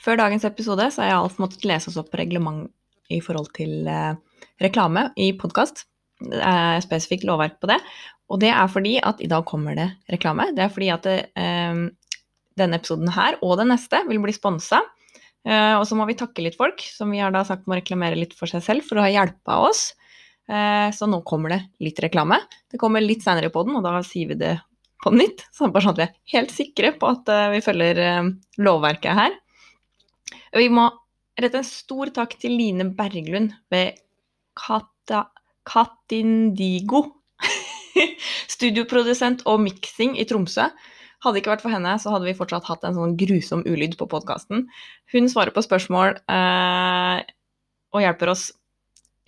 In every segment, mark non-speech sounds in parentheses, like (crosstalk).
Før dagens episode så har jeg alt måttet lese oss opp på reglement i forhold til eh, reklame i podkast. Det er spesifikt lovverk på det. Og det er fordi at i dag kommer det reklame. Det er fordi at det, eh, denne episoden her og den neste vil bli sponsa. Eh, og så må vi takke litt folk, som vi har da sagt må reklamere litt for seg selv for å ha hjelpa oss. Eh, så nå kommer det litt reklame. Det kommer litt seinere på den, og da sier vi det på nytt. Sånn bare sånn at vi er helt sikre på at eh, vi følger eh, lovverket her. Vi må rette en stor takk til Line Berglund ved Kata, Katindigo. (laughs) Studioprodusent og miksing i Tromsø. Hadde det ikke vært for henne, så hadde vi fortsatt hatt en sånn grusom ulyd på podkasten. Hun svarer på spørsmål eh, og hjelper oss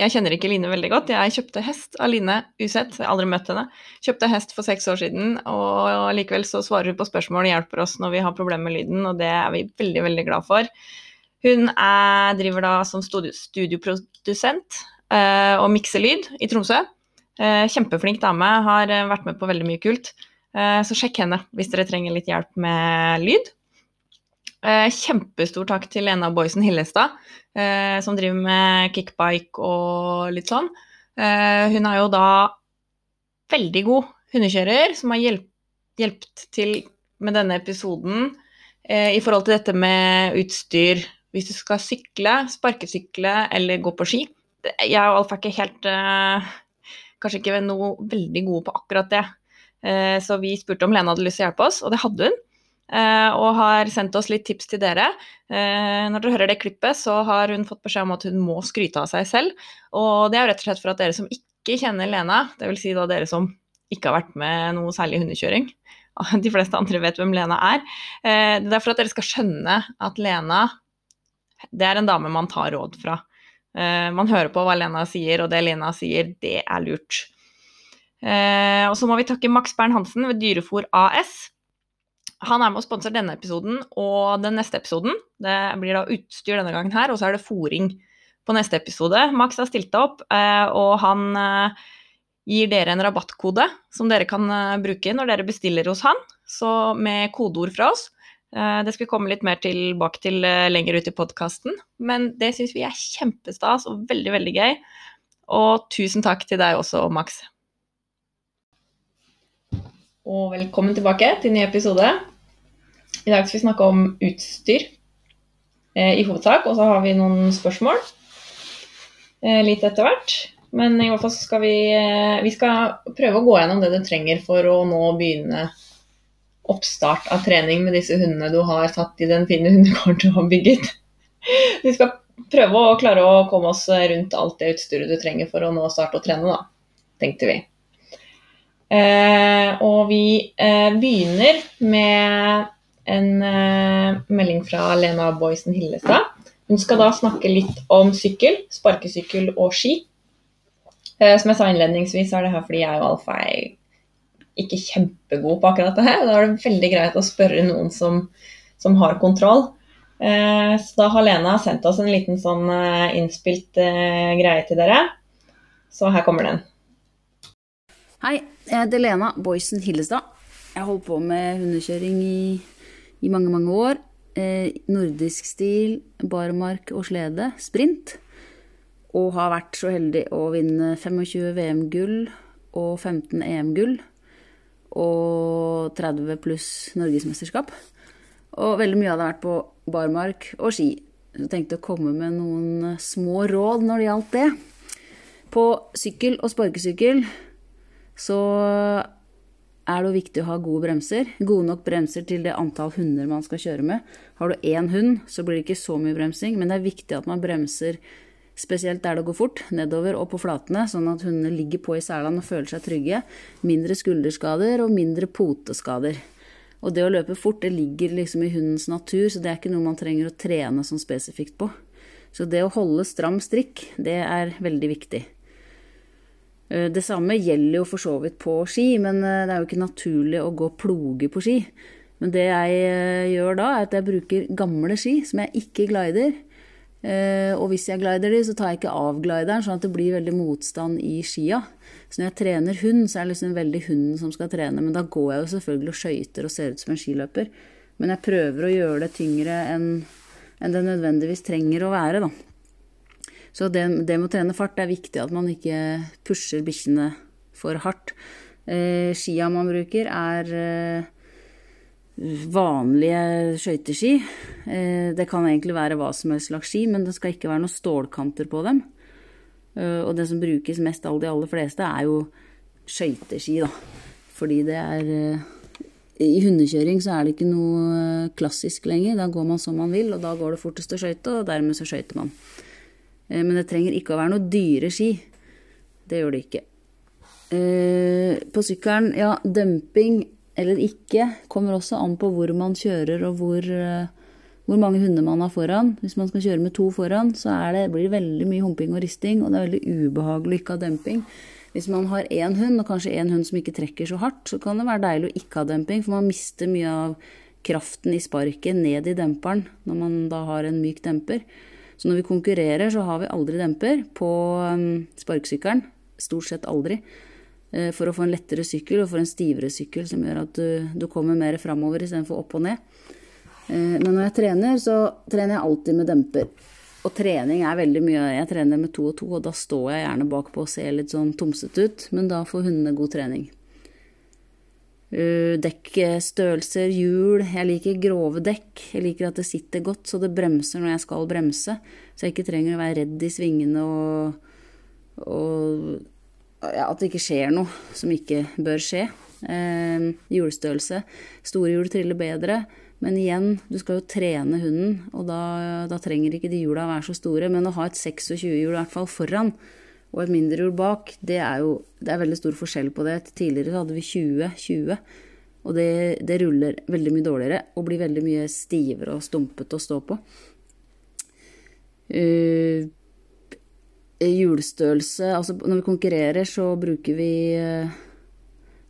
jeg kjenner ikke Line veldig godt. Jeg kjøpte hest av Line usett, jeg har aldri møtt henne. Kjøpte hest for seks år siden, og likevel så svarer hun på spørsmål og hjelper oss når vi har problemer med lyden, og det er vi veldig, veldig glad for. Hun er, driver da som studioprodusent eh, og mikser lyd i Tromsø. Eh, kjempeflink dame, har vært med på veldig mye kult. Eh, så sjekk henne hvis dere trenger litt hjelp med lyd. Eh, kjempestor takk til en av boysen Hillestad, eh, som driver med kickbike og litt sånn. Eh, hun er jo da veldig god hundekjører, som har hjulpet til med denne episoden i forhold til dette med utstyr hvis du skal sykle, sparkesykle eller gå på ski. Jeg og Alf er ikke helt Kanskje ikke noe veldig gode på akkurat det. Så vi spurte om Lene hadde lyst til å hjelpe oss, og det hadde hun. Eh, og har sendt oss litt tips til dere. Eh, når dere hører det klippet, så har hun fått beskjed om at hun må skryte av seg selv. Og det er jo rett og slett for at dere som ikke kjenner Lena, dvs. Si dere som ikke har vært med noe særlig hundekjøring, (laughs) de fleste andre vet hvem Lena er. Eh, det er for at dere skal skjønne at Lena det er en dame man tar råd fra. Man hører på hva Lena sier, og det Lena sier, det er lurt. Og så må vi takke Max Bern-Hansen ved Dyrefòr AS, han er med og sponser denne episoden og den neste episoden. Det blir da utstyr denne gangen her, og så er det fòring på neste episode. Max har stilt opp, eh, og han eh, gir dere en rabattkode som dere kan eh, bruke når dere bestiller hos han, så med kodeord fra oss. Det skal vi komme litt mer tilbake til lenger ut i podkasten, men det syns vi er kjempestas og veldig, veldig gøy. Og tusen takk til deg også, Max. Og velkommen tilbake til ny episode. I dag skal vi snakke om utstyr eh, i hovedsak, og så har vi noen spørsmål eh, litt etter hvert. Men i hvert fall skal vi, eh, vi skal prøve å gå gjennom det du trenger for å nå begynne oppstart av trening med disse hundene du har satt i den fine hundegården du har bygget. Vi skal prøve å klare å komme oss rundt alt det utstyret du trenger for å nå starte å trene, da, tenkte vi. Eh, og vi eh, begynner med en eh, melding fra Lena Boysen Hillestad. Hun skal da snakke litt om sykkel, sparkesykkel og ski. Uh, som jeg sa innledningsvis, er det her fordi jeg og Alf er ikke kjempegod på akkurat det her. Da er det veldig greit å spørre noen som, som har kontroll. Eh, så da har Lena sendt oss en liten sånn innspilt greie til dere. Så her kommer den. Hei, jeg heter Lena Boysen Hillestad. Jeg holdt på med hundekjøring i i mange, mange år. Eh, nordisk stil, barmark og slede, sprint. Og har vært så heldig å vinne 25 VM-gull og 15 EM-gull. Og 30 pluss norgesmesterskap. Og veldig mye hadde vært på barmark og ski. Så tenkte å komme med noen små råd når det gjaldt det. På sykkel og sparkesykkel så er det viktig å ha gode bremser. Gode nok bremser til det antall hunder man skal kjøre med. Har du én hund, så blir det ikke så mye bremsing, men det er viktig at man bremser spesielt der det går fort, nedover og på flatene, sånn at hundene ligger på i selene og føler seg trygge. Mindre skulderskader og mindre poteskader. Og det å løpe fort, det ligger liksom i hundens natur, så det er ikke noe man trenger å trene sånn spesifikt på. Så det å holde stram strikk, det er veldig viktig. Eh, det samme gjelder jo for så vidt på ski, men eh, det er jo ikke naturlig å gå ploge på ski. Men det jeg eh, gjør da, er at jeg bruker gamle ski som jeg ikke glider. Og hvis jeg glider de, så tar jeg ikke av glideren, sånn at det blir veldig motstand i skia. Så når jeg trener hund, så er det liksom veldig hunden som skal trene. Men da går jeg jo selvfølgelig og skøyter og ser ut som en skiløper. Men jeg prøver å gjøre det tyngre enn enn det nødvendigvis trenger å være. Da. Så det, det med å trene fart det er viktig at man ikke pusher bikkjene for hardt. Eh, skia man bruker, er eh, vanlige skøyteski. Eh, det kan egentlig være hva som helst slags ski, men det skal ikke være noen stålkanter på dem. Eh, og det som brukes mest av de aller fleste, er jo skøyteski, da. Fordi det er eh, I hundekjøring så er det ikke noe klassisk lenger. Da går man som man vil, og da går det fortest å skøyte, og dermed så skøyter man. Men det trenger ikke å være noe dyre ski. Det gjør det ikke. På sykkelen, ja, dumping eller ikke kommer også an på hvor man kjører og hvor, eh, hvor mange hunder man har foran. Hvis man skal kjøre med to foran, så det, blir det veldig mye humping og risting, og det er veldig ubehagelig å ikke ha demping. Hvis man har én hund, og kanskje én hund som ikke trekker så hardt, så kan det være deilig å ikke ha demping, for man mister mye av kraften i sparket ned i demperen når man da har en myk demper. Så når vi konkurrerer, så har vi aldri demper på um, sparkesykkelen. Stort sett aldri. Uh, for å få en lettere sykkel og for en stivere sykkel som gjør at du, du kommer mer framover istedenfor opp og ned. Uh, men når jeg trener, så trener jeg alltid med demper. Og trening er veldig mye Jeg trener med to og to, og da står jeg gjerne bakpå og ser litt sånn tomsete ut, men da får hundene god trening. Eh, dekkstørrelser, hjul. Jeg liker grove dekk. Jeg liker at det sitter godt, så det bremser når jeg skal bremse. Så jeg ikke trenger å være redd i svingene og, og ja, at det ikke skjer noe som ikke bør skje. Eh, julestørrelse. Store hjul triller bedre. Men igjen, du skal jo trene hunden, og da, da trenger ikke de hjula være så store. Men å ha et 26-hjul i hvert fall foran, og et mindre hjul bak, det er jo det er veldig stor forskjell på det. Tidligere hadde vi 20-20, og det, det, ruller veldig mye dårligere og blir veldig mye stivere og stumpete å stå på. Uh, hjulstørrelse Altså når vi konkurrerer, så bruker vi uh,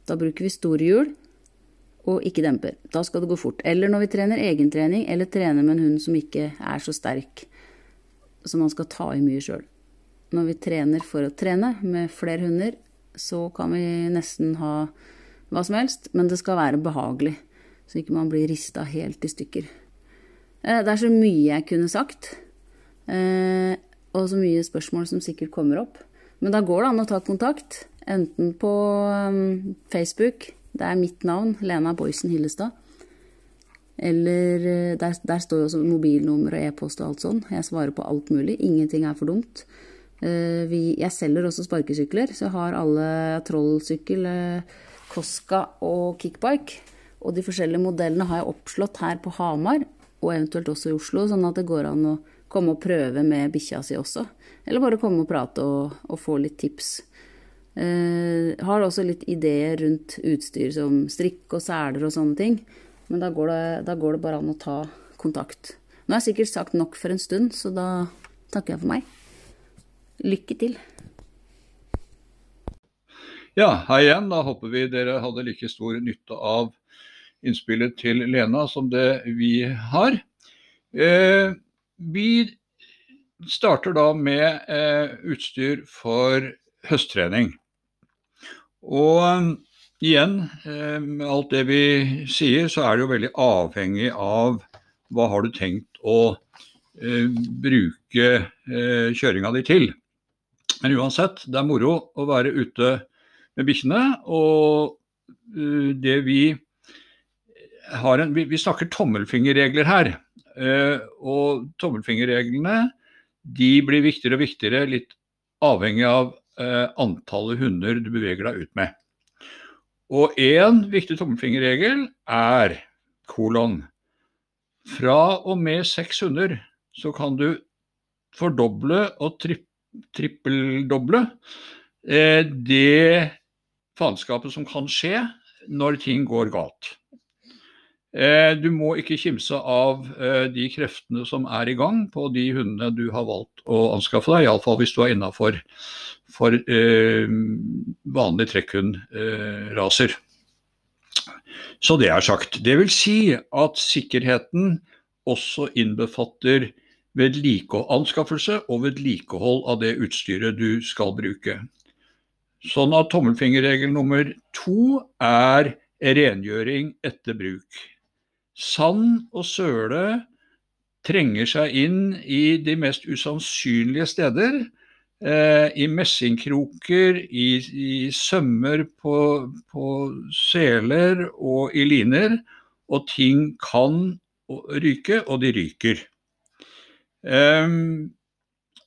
Da bruker vi store hjul og ikke demper. Da skal det gå fort. Eller når vi trener egentrening, eller trener med en hund som ikke er så sterk, så man skal ta i mye sjøl når vi trener for å trene med flere hunder, så kan vi nesten ha hva som helst, men det skal være behagelig, så ikke man blir rista helt i stykker. Eh, det er så mye jeg kunne sagt, eh, og så mye spørsmål som sikkert kommer opp. Men da går det an å ta kontakt, enten på um, Facebook, det er mitt navn, Lena Boysen Hillestad. Eller eh, der, der står jo også mobilnummer og e-post og alt sånn. Jeg svarer på alt mulig. Ingenting er for dumt. Eh, jeg selger også sparkesykler, så jeg har alle trollsykkel, Koska eh, og kickbike. Og de forskjellige modellene har jeg oppslått her på Hamar, og eventuelt også i Oslo, sånn at det går an å komme og prøve med bikkja si også. Eller bare komme og prate og, og få litt tips. Eh, har også litt ideer rundt utstyr som strikk og seler og sånne ting. Men da går, det, da går det bare an å ta kontakt. Nå har jeg sikkert sagt nok for en stund, så da takker jeg for meg. Lykke til. Ja, hei igjen. Da håper vi dere hadde like stor nytte av innspillet til Lena som det vi har. Eh, vi starter da med eh, utstyr for høsttrening. Og eh, igjen, eh, med alt det vi sier, så er det jo veldig avhengig av hva har du tenkt å eh, bruke eh, kjøringa di til. Men uansett, det er moro å være ute med bikkjene. Og uh, det vi har en vi, vi, snakker tommelfingerregler her. Uh, og tommelfingerreglene de blir viktigere og viktigere, litt avhengig av uh, antallet hunder du beveger deg ut med. Og én viktig tommelfingerregel er kolon. Fra og med seks hunder så kan du fordoble og trippe trippeldoble eh, det faenskapet som kan skje når ting går galt. Eh, du må ikke kimse av eh, de kreftene som er i gang på de hundene du har valgt å anskaffe deg, iallfall hvis du er innafor for eh, vanlig trekkhundraser. Så det er sagt. Det vil si at sikkerheten også innbefatter anskaffelse og vedlikehold av det utstyret du skal bruke. Sånn at tommelfingerregel nummer to er rengjøring etter bruk. Sand og søle trenger seg inn i de mest usannsynlige steder. Eh, I messingkroker, i, i sømmer på, på, seler og i liner. Og ting kan ryke, og de ryker. Eh,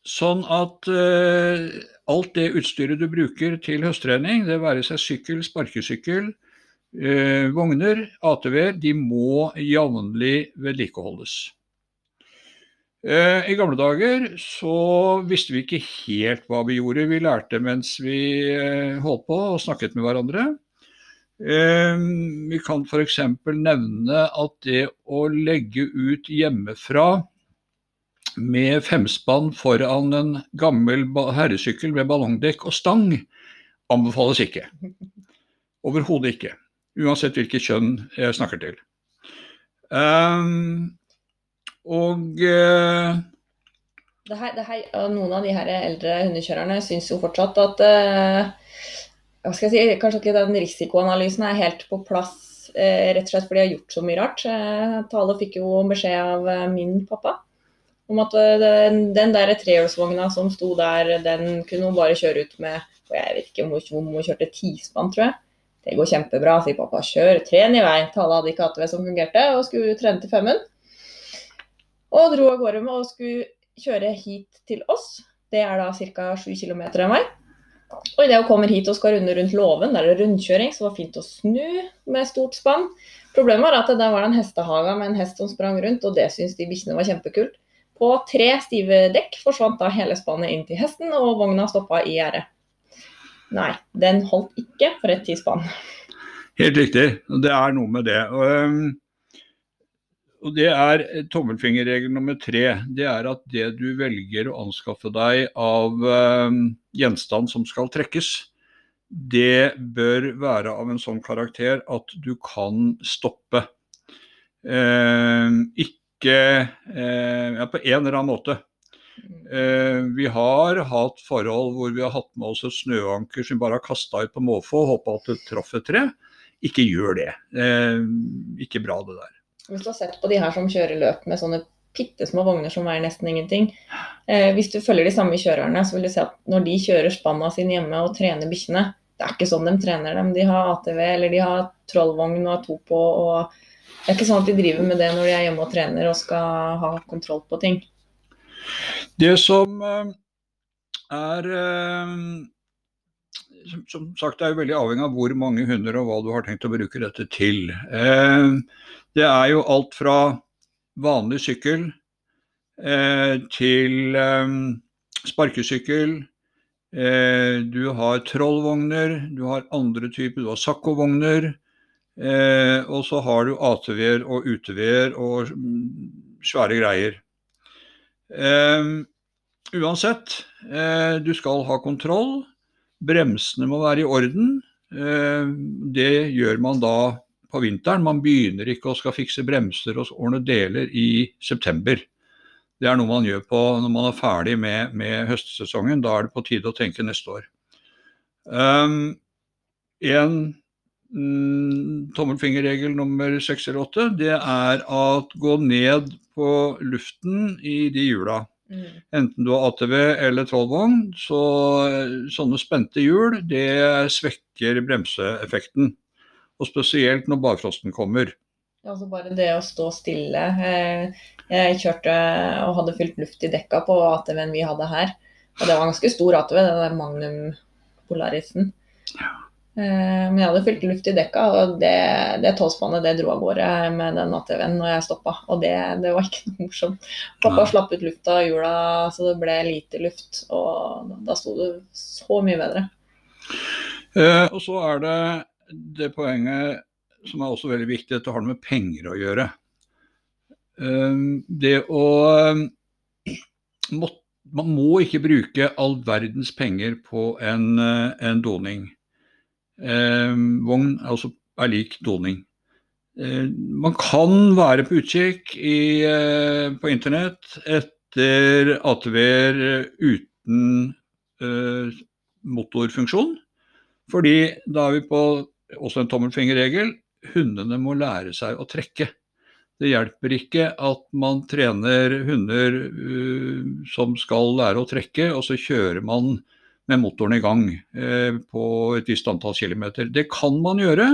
sånn at eh, alt det utstyret du bruker til høsttrening, det være seg sykkel, sparkesykkel, eh, vogner, ATV-er, de må jevnlig vedlikeholdes. Eh, I gamle dager så visste vi ikke helt hva vi gjorde. Vi lærte mens vi eh, holdt på og snakket med hverandre. Eh, vi kan f.eks. nevne at det å legge ut hjemmefra med femspann foran en gammel herresykkel med ballongdekk og stang anbefales ikke. (laughs) Overhodet ikke. Uansett hvilket kjønn jeg snakker til. Um, og uh, det her, det her, Noen av de her eldre hundekjørerne syns jo fortsatt at uh, hva skal jeg si, Kanskje ikke den risikoanalysen er helt på plass, uh, rett og slett fordi de har gjort så mye rart. Tale fikk jo beskjed av min pappa om at den, den der trehjulsvogna som sto der, den kunne hun bare kjøre ut med og Jeg vet ikke om hun, hun kjørte tispann, tror jeg. Det går kjempebra, sier pappa. Kjør, tren i vei. Tale hadde ikke ATV som fungerte, og skulle trene til femmen. Og dro av gårde med og skulle kjøre hit til oss. Det er da ca. 7 km en vei. Og idet hun kommer hit og skal runde rundt låven, der det er rundkjøring, så var det fint å snu med stort spann. Problemet var at der var det en hestehage med en hest som sprang rundt, og det syntes de bikkjene var kjempekult. På tre stive dekk forsvant da hele spannet inn til hesten, og vogna stoppa i gjerdet. Nei, den holdt ikke for et tidsspann. Helt riktig. Det er noe med det. Og, og det er tommelfingerregel nummer tre. Det er at det du velger å anskaffe deg av um, gjenstand som skal trekkes, det bør være av en sånn karakter at du kan stoppe. Ikke ikke eh, ja, på en eller annen måte. Eh, vi har hatt forhold hvor vi har hatt med oss et snøanker som vi bare har kasta ut på måfå og håpa at det traff et tre. Ikke gjør det. Eh, ikke bra, det der. Hvis du har sett på de her som kjører løp med sånne bitte små vogner som veier nesten ingenting. Eh, hvis du følger de samme kjørerne, så vil du se at når de kjører spanna sine hjemme og trener bikkjene, det er ikke sånn de trener dem. De har ATV eller de har trollvogn og er to på og det er ikke sånn at de driver med det når de er hjemme og trener og skal ha kontroll på ting. Det som eh, er eh, Som sagt, det er jo veldig avhengig av hvor mange hunder og hva du har tenkt å bruke dette til. Eh, det er jo alt fra vanlig sykkel til sparkesykkel. Du har trollvogner, du har andre typer, du har sakkovogner. Og så har du ATV-er og UTV-er og svære greier. Eh, uansett, eh, du skal ha kontroll. Bremsene må være i orden. Eh, det gjør man da på vinteren. Man begynner ikke å skal fikse bremser og ordne deler i september. Det er noe man gjør på når man er ferdig med, med høstsesongen. Da er det på tide å tenke neste år. Um, en Mm, tommelfingerregel nummer seks eller åtte, det er at gå ned på luften i de hjula. Mm. Enten du har ATV eller trollvogn, så sånne spente hjul det svekker bremseeffekten. Og spesielt når barfrosten kommer. Altså bare det å stå stille. Eh, jeg kjørte og hadde fylt luft i dekka på ATV-en vi hadde her. Og det var en ganske stor ATV, den der Magnum Polarisen. Ja. Eh, men jeg hadde fylt luft i dekka, og det, det tolvspannet det dro av gårde med den ATV-en når jeg stoppa. Og det, det, var ikke (laughs) noe morsomt. Pappa slapp ut lufta av hjula så det ble lite luft, og da sto det så mye bedre. Eh, og så er det det poenget som er også veldig viktig, dette har det med penger å gjøre. Eh, det å eh, må, Man må ikke bruke all verdens penger på en, eh, en doning eh, vogn altså er lik doning. Eh, man kan være på utkikk i, eh, på internett etter ATV-er uten motorfunksjon. Fordi da er vi på også en tommelfingerregel. Hundene må lære seg å trekke. Det hjelper ikke at man trener hunder uh, som skal lære å trekke, og så kjører man med motoren i gang uh, på et visst antall kilometer. Det kan man gjøre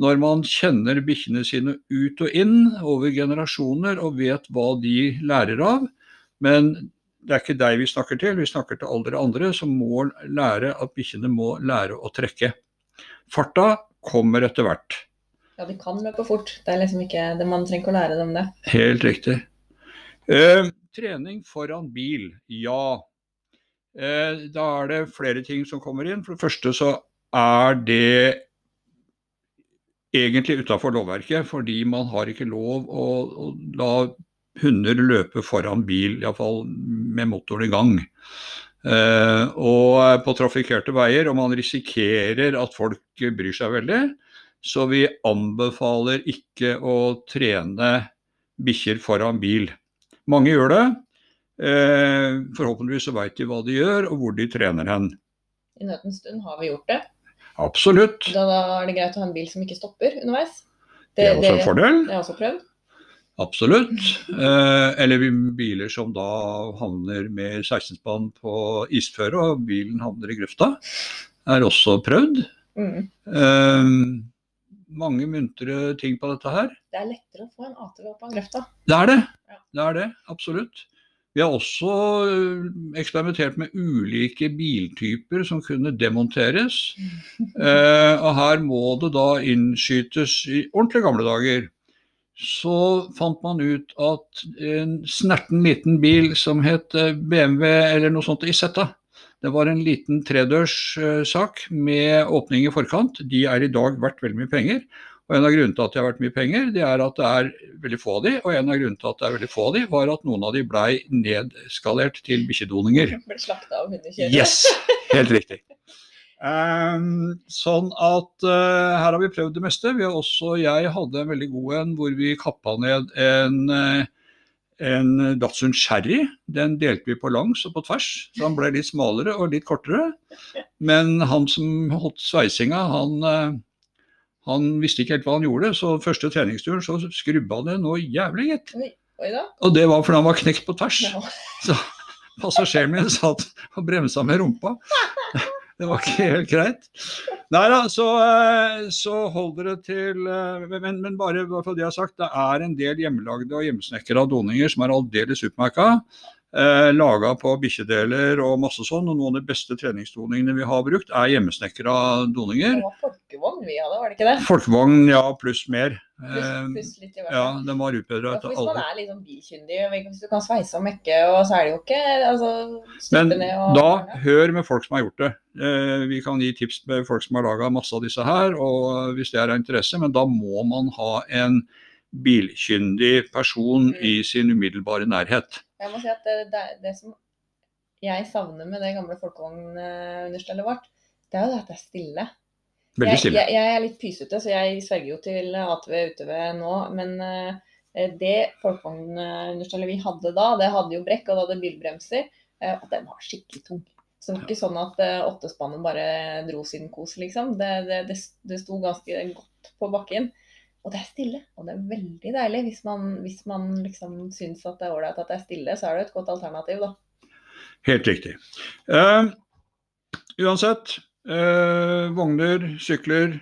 når man kjenner bikkjene sine ut og inn over generasjoner og vet hva de lærer av. Men det er ikke deg vi snakker til, vi snakker til alle dere andre som må lære at bikkjene må lære å trekke. Farta kommer etter hvert. Ja, de kan løpe fort. Det er liksom ikke, det, Man trenger ikke å lære dem det. Helt riktig. Eh, trening foran bil, ja. Eh, da er det flere ting som kommer inn. For det første så er det egentlig utafor lovverket, fordi man har ikke lov å, å la hunder løpe foran bil, iallfall med motoren i gang. Eh, og på trafikkerte veier, og man risikerer at folk bryr seg veldig, så vi anbefaler ikke å trene bikkjer foran bil. Mange gjør det. Eh, forhåpentligvis så veit de hva de gjør, og hvor de trener hen. I nødens stund har vi gjort det. Absolutt. Da, da, er det greit å ha en bil som ikke stopper underveis. Det, det er også en fordel. Det har jeg også prøvd. Absolutt. Eh, eller biler som da havner med 16-spann på isføre, og bilen havner i grøfta. Er også prøvd. Mm. Eh, mange muntre ting på dette her. Det er lettere å få en ATV opp av grøfta. Det er det. Det er det, absolutt. Vi har også øh, eksperimentert med ulike biltyper som kunne demonteres. (laughs) Eh, og her må det da innskytes i ordentlig gamle dager. Så fant man ut at en snerten liten bil som het øh, BMW eller noe sånt Isetta, det var en liten tredørs sak med åpning i forkant. De er i dag verdt veldig mye penger. Og En av grunnene til at det har vært mye penger, det er at det er veldig få av de, og en av grunnene til at det er veldig få av de, var at noen av de blei nedskalert til bikkjedoninger. Ble slakta av hundekjørere. Yes, helt riktig. Um, (laughs) sånn at uh, her har vi prøvd det meste. Vi har også, jeg hadde en veldig god en hvor vi kappa ned en uh, en Datsun Sherry. Den delte vi på langs og på tvers, så han ble litt smalere og litt kortere. Men han som holdt sveisinga, han, eh, han visste ikke helt hva han gjorde. Så første treningsturen så skrubba det noe jævlig, gitt. Og det var fordi han var knekt på tvers. Så passasjeren min satt og bremsa med rumpa. Det var ikke helt greit. Nei da, så, eh, så holder det til eh, Men, men bare for det jeg har sagt, det er en del hjemmelagde og hjemmesnekra doninger som er aldeles utmerka. Eh, laga på bikkjedeler og masse sånn. Og noen av de beste treningsdoningene vi har brukt, er hjemmesnekra doninger. Det var folkevogn vi hadde, var det ikke det? Folkevogn, ja, pluss mer. Pluss, eh, pluss litt i hvert fall. Ja, den var utbedra etter alle. Hvis man er liksom bilkyndig, hvis du kan sveise og mekke, og så er det jo ikke altså, Men da, hør med folk som har gjort det. Eh, vi kan gi tips med folk som har laga masse av disse her, og hvis det er av interesse, men da må man ha en bilkyndig person mm. i sin umiddelbare nærhet. Jeg må si at det, det, det som jeg savner med det gamle folkevognunderstellet vårt, det er jo det at det er stille. Veldig stille. Jeg, jeg, jeg, er litt pysete, så jeg sverger jo til ATV UTV nå. Men uh, det folkevognunderstellet vi hadde da, det hadde jo brekk og det hadde bilbremser. Uh, og den var skikkelig tung. Så det var ikke sånn at uh, åttespannet bare dro sin kos, liksom. Det, det, det, det sto ganske godt på bakken. Og det er stille, og det er veldig deilig. Hvis man, hvis man liksom syns at det er ålreit at det er stille, så er det et godt alternativ, da. Helt riktig. Uh, uansett, uh, vogner, sykler.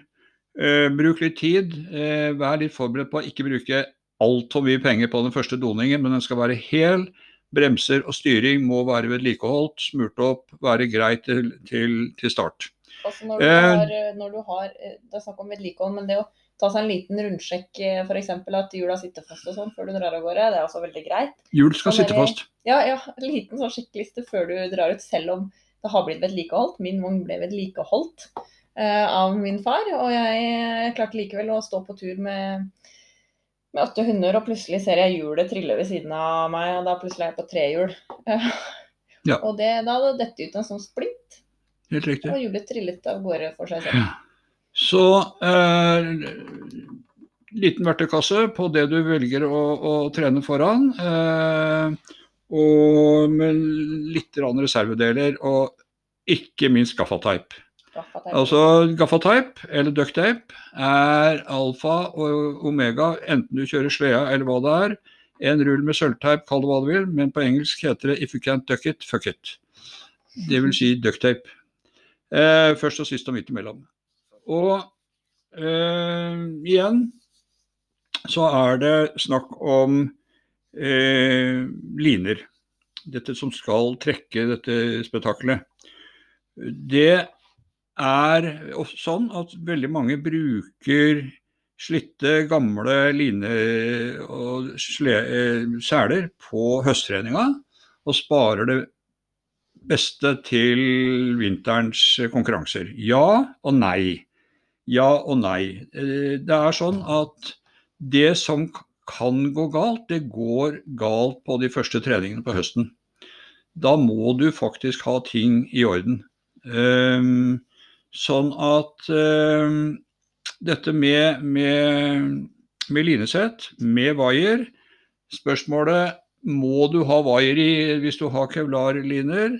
Uh, bruk litt tid. vær litt forberedt på å ikke bruke altfor mye penger på den første doningen, men den skal være hel. Bremser og styring må være vedlikeholdt, smurt opp, være greit til, til, til start. Altså når du har, når du har, Det er snakk om vedlikehold, men det å ta seg en liten rundsjekk, eh, f.eks. at hjula sitter fast og sånn før du drar av gårde. Det er også veldig greit. Hjul skal sitte fast. Ja, ja, en liten sånn sjekkliste før du drar ut, selv om det har blitt vedlikeholdt. Min vogn ble vedlikeholdt uh, av min far, og jeg klarte likevel å stå på tur med, med åtte hunder, og plutselig ser jeg hjulet trille ved siden av meg, og da plutselig er jeg på trehjul. Uh, ja. (laughs) Og det, da hadde det dette ut en sånn splint. Helt riktig. Og hjulet trillet av gårde for seg selv. Ja. Så eh, liten verktøykasse på det du velger å, å trene foran. Eh, og med litt reservedeler, og ikke minst gaffateip. Gaffateip. Altså gaffateip eller ducktape er alfa og omega, enten du kjører sleda eller hva det er. En rull med sølvteip, kall det hva du vil, men på engelsk heter det 'if you can't duck it, fuck it'. Det vil si ducktape. Eh, først og sist og midt imellom. Og eh, igjen så er det snakk om eh, liner. Dette som skal trekke dette spetakkelet. Det er sånn at veldig mange bruker slitte, gamle liner og eh, seler på høsttreninga, og sparer det beste til vinterens konkurranser. Ja og nei. Ja og nei. Eh, Det er sånn at det som kan gå galt, det går galt på de første treningene på høsten. Da må du faktisk ha ting i orden. Um, sånn at um, dette med, med, med linesett, med vaier Spørsmålet må du ha vaier i hvis du har kevlarliner.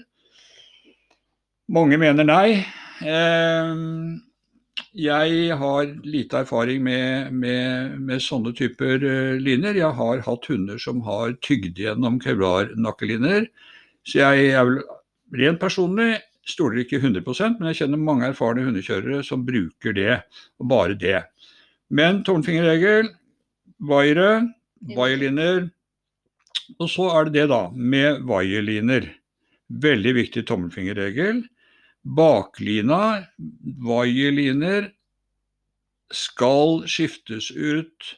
Mange mener nei. Um, jeg har lite erfaring med, med, med sånne typer uh, liner. Jeg har hatt hunder som har tygd gjennom kevlarnakkeliner. Så jeg er vel rent personlig stoler ikke 100% men jeg kjenner mange erfarne hundekjørere som bruker det, og bare det. Men tommelfingerregel, vaiere, vaierliner. Og så er det det da, med vaierliner. Veldig viktig tommelfingerregel. Baklina, vaierliner, skal skiftes ut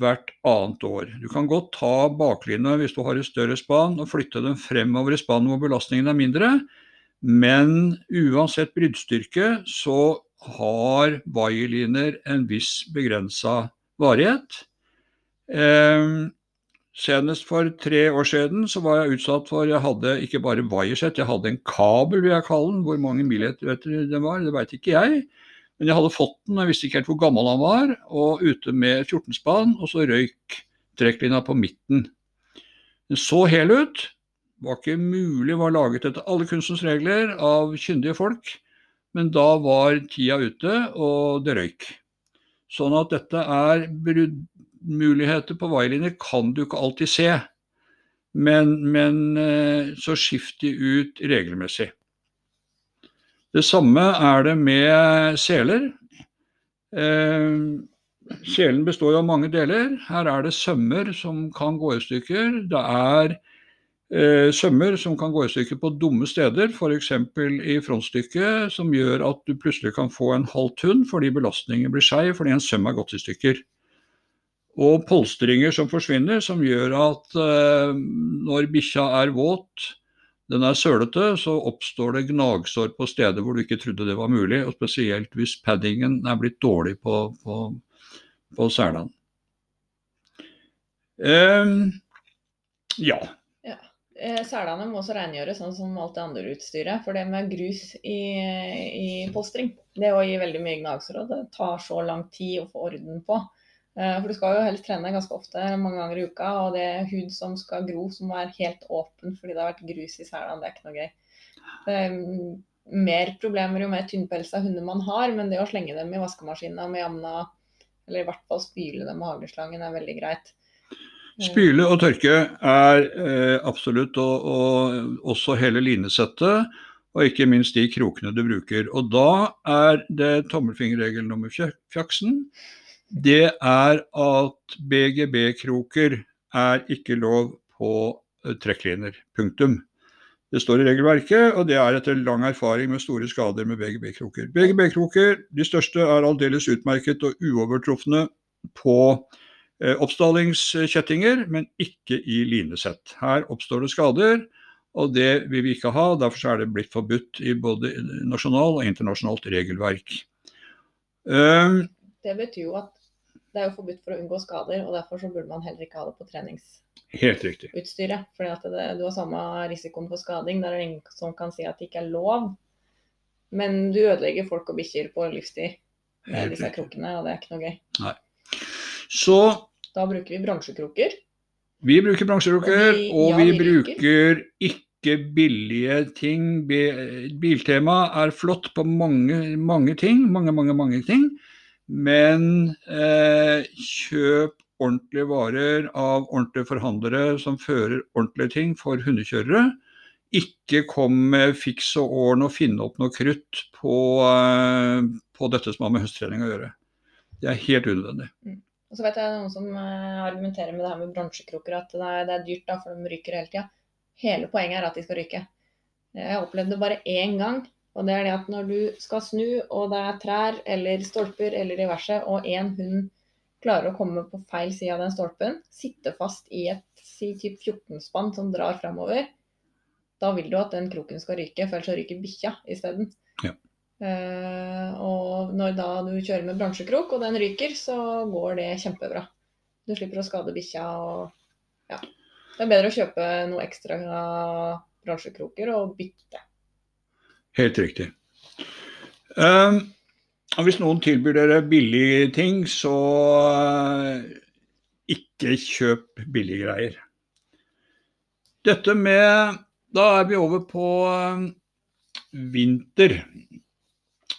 hvert annet år. Du kan godt ta baklina hvis du har et større spann og flytte den fremover i spannet hvor belastningen er mindre. Men uansett bruddstyrke så har vaierliner en viss begrensa varighet. Eh, senest for tre år siden så var jeg utsatt for Jeg hadde ikke bare wiresett, jeg hadde en kabel, vil jeg kalle den. Hvor mange millimeter den var, det veit ikke jeg. Men jeg hadde fått den, jeg visste ikke helt hvor gammel han var, og ute med 14-spann, og så røyk trekklina på midten. Den så hel ut, var ikke mulig, var laget etter alle kunstens regler av kyndige folk. Men da var tida ute, og det røyk. Sånn at dette er bruddmuligheter på vailinjer kan du ikke alltid se. Men, men så skift de ut regelmessig. Det samme er det med seler. Eh, selen består av mange deler. Her er det sømmer som kan gå i stykker. Det er eh, sømmer som kan gå i stykker på dumme steder, f.eks. i frontstykket, som gjør at du plutselig kan få en halv tunn fordi belastningen blir skeiv fordi en søm er gått i stykker. Og polstringer som forsvinner, som gjør at eh, når bikkja er våt, den er sølete, så oppstår det gnagsår på steder hvor du ikke trodde det var mulig. Og spesielt hvis paddingen er blitt dårlig på, på, på selene. Um, ja. ja. Selene må også rengjøres, sånn som alt det andre utstyret. For det med grus i, i polstring, det gir veldig mye gnagsår. Og det tar så lang tid å få orden på. For du skal jo helst trene ganske ofte, mange ganger i uka. Og det er hud som skal gro, som er helt åpen fordi det har vært grus i selene. Det er ikke noe gøy. Det er mer problemer jo mer tynnpelsa hunder man har, men det å slenge dem i vaskemaskina med jamna, eller i hvert fall spyle dem med hageslangen, er veldig greit. Spyle og tørke er eh, absolutt, og, og også hele linesettet. Og ikke minst de krokene du bruker. Og da er det tommelfingerregel nummer fjaksen det er at BGB-kroker er ikke lov på trekkliner. Punktum. Det står i regelverket, og det er etter lang erfaring med store skader med BGB-kroker. BGB-kroker, de største, er aldeles utmerket og uovertrufne på eh, oppstallingskjettinger, men ikke i linesett. Her oppstår det skader, og det vil vi ikke ha. Derfor er det blitt forbudt i både nasjonal og internasjonalt regelverk. Um, det betyr jo at det er jo forbudt for å unngå skader, og derfor så burde man heller ikke ha det på treningsutstyret. Fordi at det, du har samme risikoen for skading. Der er det ingen som kan si at det ikke er lov. Men du ødelegger folk og bikkjer på livstid med disse krokene, og det er ikke noe gøy. Nei. Så Da bruker vi bransjekroker. Vi bruker bransjekroker, og vi, og vi, bruker ikke billige ting. Biltema er flott på mange, mange ting, mange, mange, mange ting. Men eh, kjøp ordentlige varer av ordentlige forhandlere som fører ordentlige ting for hundekjørere. Ikke kom med fiks og åren og finne opp noe krutt på, eh, på, dette som har med høsttrening å gjøre. Det er helt unødvendig. Mm. Og så vet jeg noen som eh, argumenterer med det her med bransjekroker, at det er, det er dyrt da, for de ryker hele tida. Hele poenget er at de skal ryke. Jeg opplevde det bare én gang. Og det er det at når du skal snu, og det er trær eller stolper eller diverse, og en hund klarer å komme på feil side av den stolpen, sitte fast i et si typ 14-spann som drar framover, da vil du at den kroken skal ryke, for ellers så ryker bikkja isteden. Ja. Uh, og når da du kjører med bransjekrok, og den ryker, så går det kjempebra. Du slipper å skade bikkja og ja. Det er bedre å kjøpe noe ekstra bransjekroker og bytte. Helt riktig. Um, hvis noen tilbyr dere billige ting, så uh, ikke kjøp billige greier. Dette med Da er vi over på uh, vinter.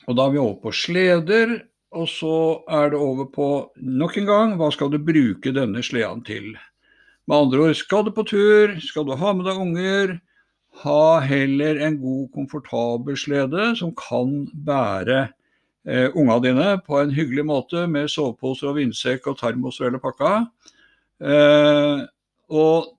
Og da er vi over på sleder. Og så er det over på nok en gang hva skal du bruke denne sleden til. Med andre ord, skal du på tur, skal du ha med deg unger, ha heller en god, komfortabel slede som kan bære eh, unga dine på en hyggelig måte med soveposer og vindsekk og termos og hele pakka. Eh, og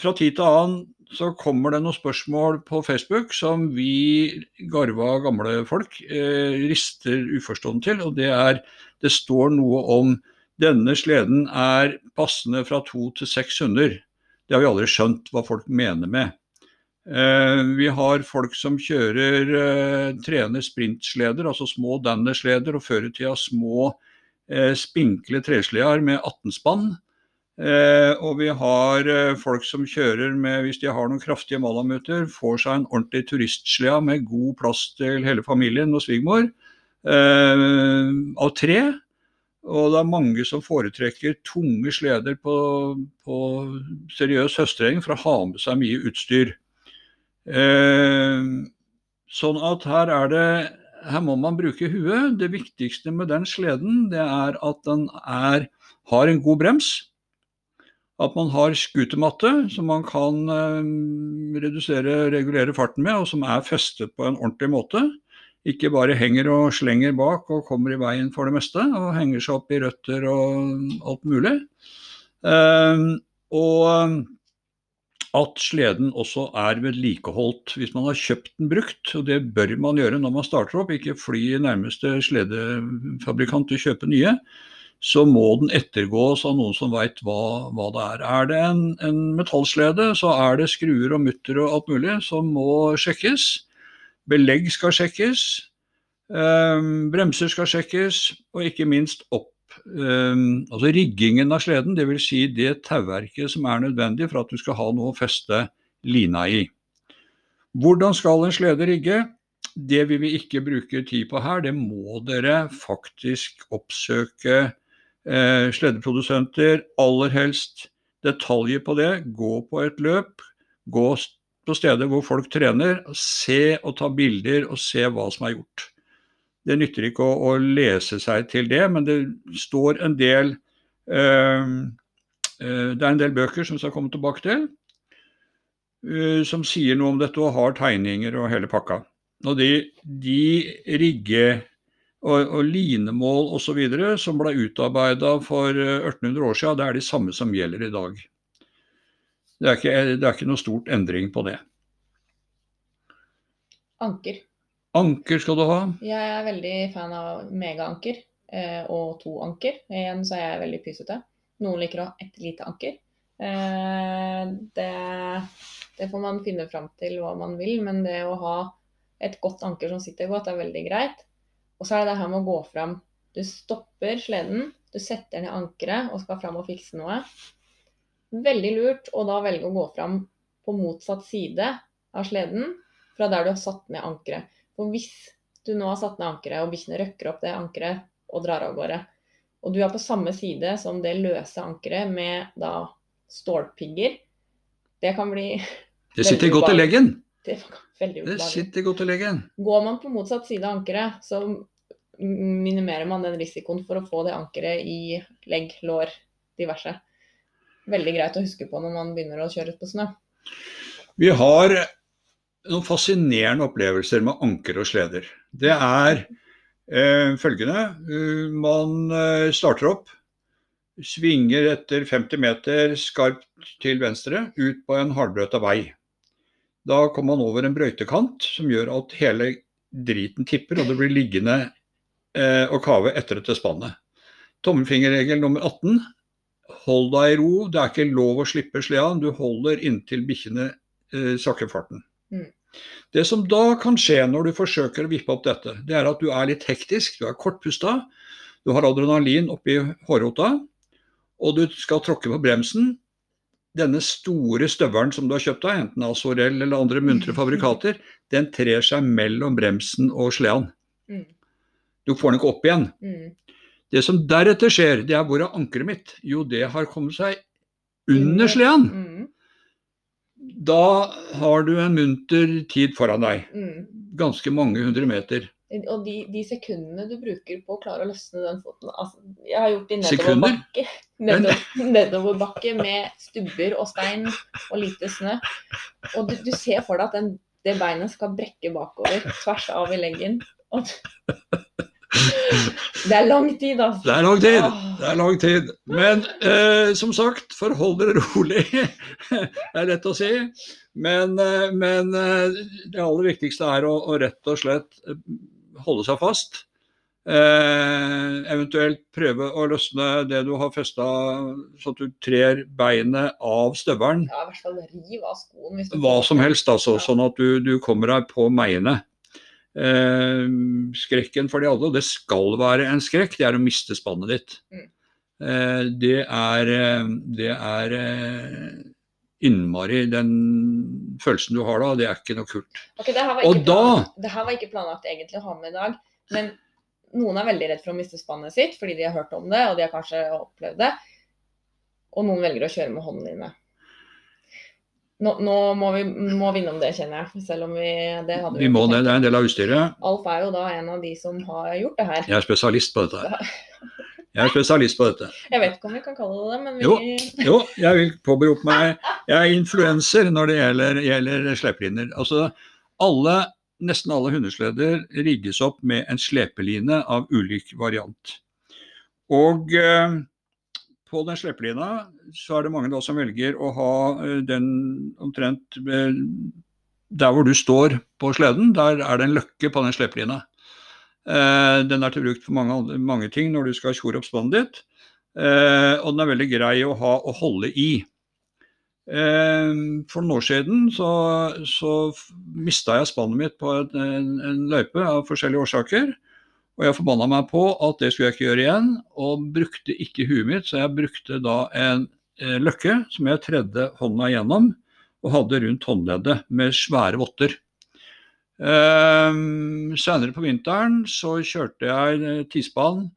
fra tid til annen så kommer det noen spørsmål på Facebook som vi garva gamle folk eh, rister uforstående til. Og det er det står noe om denne sleden er passende fra to til seks hunder. Det har vi aldri skjønt hva folk mener med. Eh, vi har folk som kjører, eh, trener sprintsleder, altså små dannersleder, og før i tida små eh, spinkle tresleder med 18 spann. og vi har folk som kjører med, hvis de har noen kraftige malamuter, får seg en ordentlig turistslede med god plass til hele familien og svigermor. av tre. Og det er mange som foretrekker tunge sleder på, på seriøs høstterreng for å ha med seg mye utstyr. Eh, sånn at her er det Her må man bruke huet. Det viktigste med den sleden det er at den er, har en god brems. At man har skutermatte som man kan eh, redusere, regulere farten med, og som er festet på en ordentlig måte ikke bare henger og slenger bak og kommer i veien for det meste, og henger seg opp i røtter og alt mulig. Ehm, og at sleden også er vedlikeholdt. Hvis man har kjøpt den brukt, og det bør man gjøre når man starter opp, ikke fly nærmeste sledefabrikant og kjøpe nye, så må den ettergås av noen som veit hva, hva, det er. Er det en, en metallslede, så er det skruer og mutter og alt mulig som må sjekkes. Belegg skal sjekkes, ehm, bremser skal sjekkes, og ikke minst opp. Ehm, altså riggingen av sleden, dvs. Si det tauverket som er nødvendig for at du skal ha noe å feste lina i. Hvordan skal en slede rigge? Det vil vi ikke bruke tid på her. Det må dere faktisk oppsøke eh, sledeprodusenter. Aller helst detaljer på det. Gå på et løp. Gå på steder hvor folk trener, se og ta bilder og se hva som er gjort. Det nytter ikke å, å lese seg til det, men det står en del øh, øh, Det er en del bøker som vi skal komme tilbake til, øh, som sier noe om dette og har tegninger og hele pakka. Og de, de rigge- og, og linemål osv. som ble utarbeida for 1800 år siden, det er de samme som gjelder i dag. Det er, ikke, det er ikke noe stort endring på det. Anker. Anker skal du ha? Jeg er veldig fan av megaanker eh, og to anker. Igjen så er jeg veldig pysete. Noen liker å ha ett lite anker. Eh, det, det, får man finne fram til hva man vil, men det å ha et godt anker som sitter godt, er veldig greit. Og så er det det her med å gå fram. Du stopper sleden, du setter ned ankeret og skal fram og fikse noe. Veldig lurt å da velge å gå fram på motsatt side av sleden fra der du har satt ned ankeret. For hvis du nå har satt ned ankeret, og bikkjene røkker opp det ankeret og drar av gårde, og du er på samme side som det løse ankeret med da stålpigger, det kan bli Det (laughs) sitter godt i leggen. Det Det sitter godt i leggen. Går man på motsatt side av ankeret, så minimerer man den risikoen for å få det ankeret i legg, lår, diverse. Veldig greit å huske på når man begynner å kjøre ut på snø. Vi har noen fascinerende opplevelser med anker og sleder. Det er eh, følgende. eh, Man eh, starter opp, svinger etter 50 meter skarpt til venstre ut på en hardbrøta vei. Da kommer man over en brøytekant som gjør at hele driten tipper, og det blir liggende eh, og kave etter dette spannet. Tommelfingerregel nummer 18. Hold deg i ro. Det er ikke lov å slippe sleden. Du holder inntil bikkjene eh, sakker farten. Mm. Det som da kan skje når du forsøker å vippe opp dette, det er at du er litt hektisk, du er kortpusta, du har adrenalin oppi hårrota, og du skal tråkke på bremsen. Denne store støvelen som du har kjøpt deg, enten av Sorell eller andre muntre fabrikater, den trer seg mellom bremsen og sleden. Mm. Du får den ikke opp igjen. Mm. Det som deretter skjer, det er hvor er ankeret mitt? Jo, det har kommet seg under sleden. Da har du en munter tid foran deg. Mm. Ganske mange hundre meter. Og de, de sekundene du bruker på å klare å løsne den foten altså, Jeg har gjort det i nedoverbakke. Nedover, (laughs) nedoverbakke med stubber og stein og lite snø. Og du, du ser for deg at den, det beinet skal brekke bakover tvers av i leggen. Og det er lang tid, altså. Det er lang tid. Det er lang tid. Men eh, som sagt, forhold dere rolig. (laughs) det er lett å si. Men, eh, men eh, det aller viktigste er å, å rett og slett eh, holde seg fast. Eh, eventuelt prøve å løsne det du har festa, så at du trer beinet av støvelen. Ja, i hvert fall riv av skoen. Hva som helst, altså, sånn at du, du kommer deg på meiene. Eh, skrekken for de alle, og det skal være en skrekk, det er å miste spannet ditt. Mm. Eh, det er, eh, det er eh, innmari Den følelsen du har da, det er ikke noe kult. Okay, det var Og ikke da planlagt- det her var ikke planlagt egentlig å ha med i dag, men noen er veldig redd for å miste spannet sitt fordi de har hørt om det og de har kanskje opplevd det. Og noen velger å kjøre med hånden inne. Nå, nå må vi må vi innom det, kjenner jeg. Selv om vi det hadde Vi vi må det, det er en del av utstyret. Alf er jo da en av de som har gjort det her. Jeg er spesialist på dette. her. Jeg er spesialist på dette. Jeg vet ikke om vi kan kalle det det, men vi Jo. Jo, jeg vil påberope meg Jeg er influenser når det gjelder, gjelder slepeliner. Altså, alle, nesten alle hundesleder rigges opp med en slepeline av ulik variant. Og eh, på den slippelina så er det mange da som velger å ha eh, den omtrent eh, der hvor du står på sleden, der er det en løkke på den slepelina. Eh, den er til bruk for mange, mange ting når du skal tjore opp spannet ditt. Og den er veldig grei å ha å holde i. For noen år siden så, så mista jeg spannet mitt på en, en, en løype av forskjellige årsaker. Og jeg forbanna meg på at det skulle jeg ikke gjøre igjen, og brukte ikke huet mitt. Så jeg brukte da en eh, løkke som jeg tredde hånda gjennom, og hadde rundt håndleddet med svære votter. Eh, Senere på vinteren så kjørte jeg eh, tispann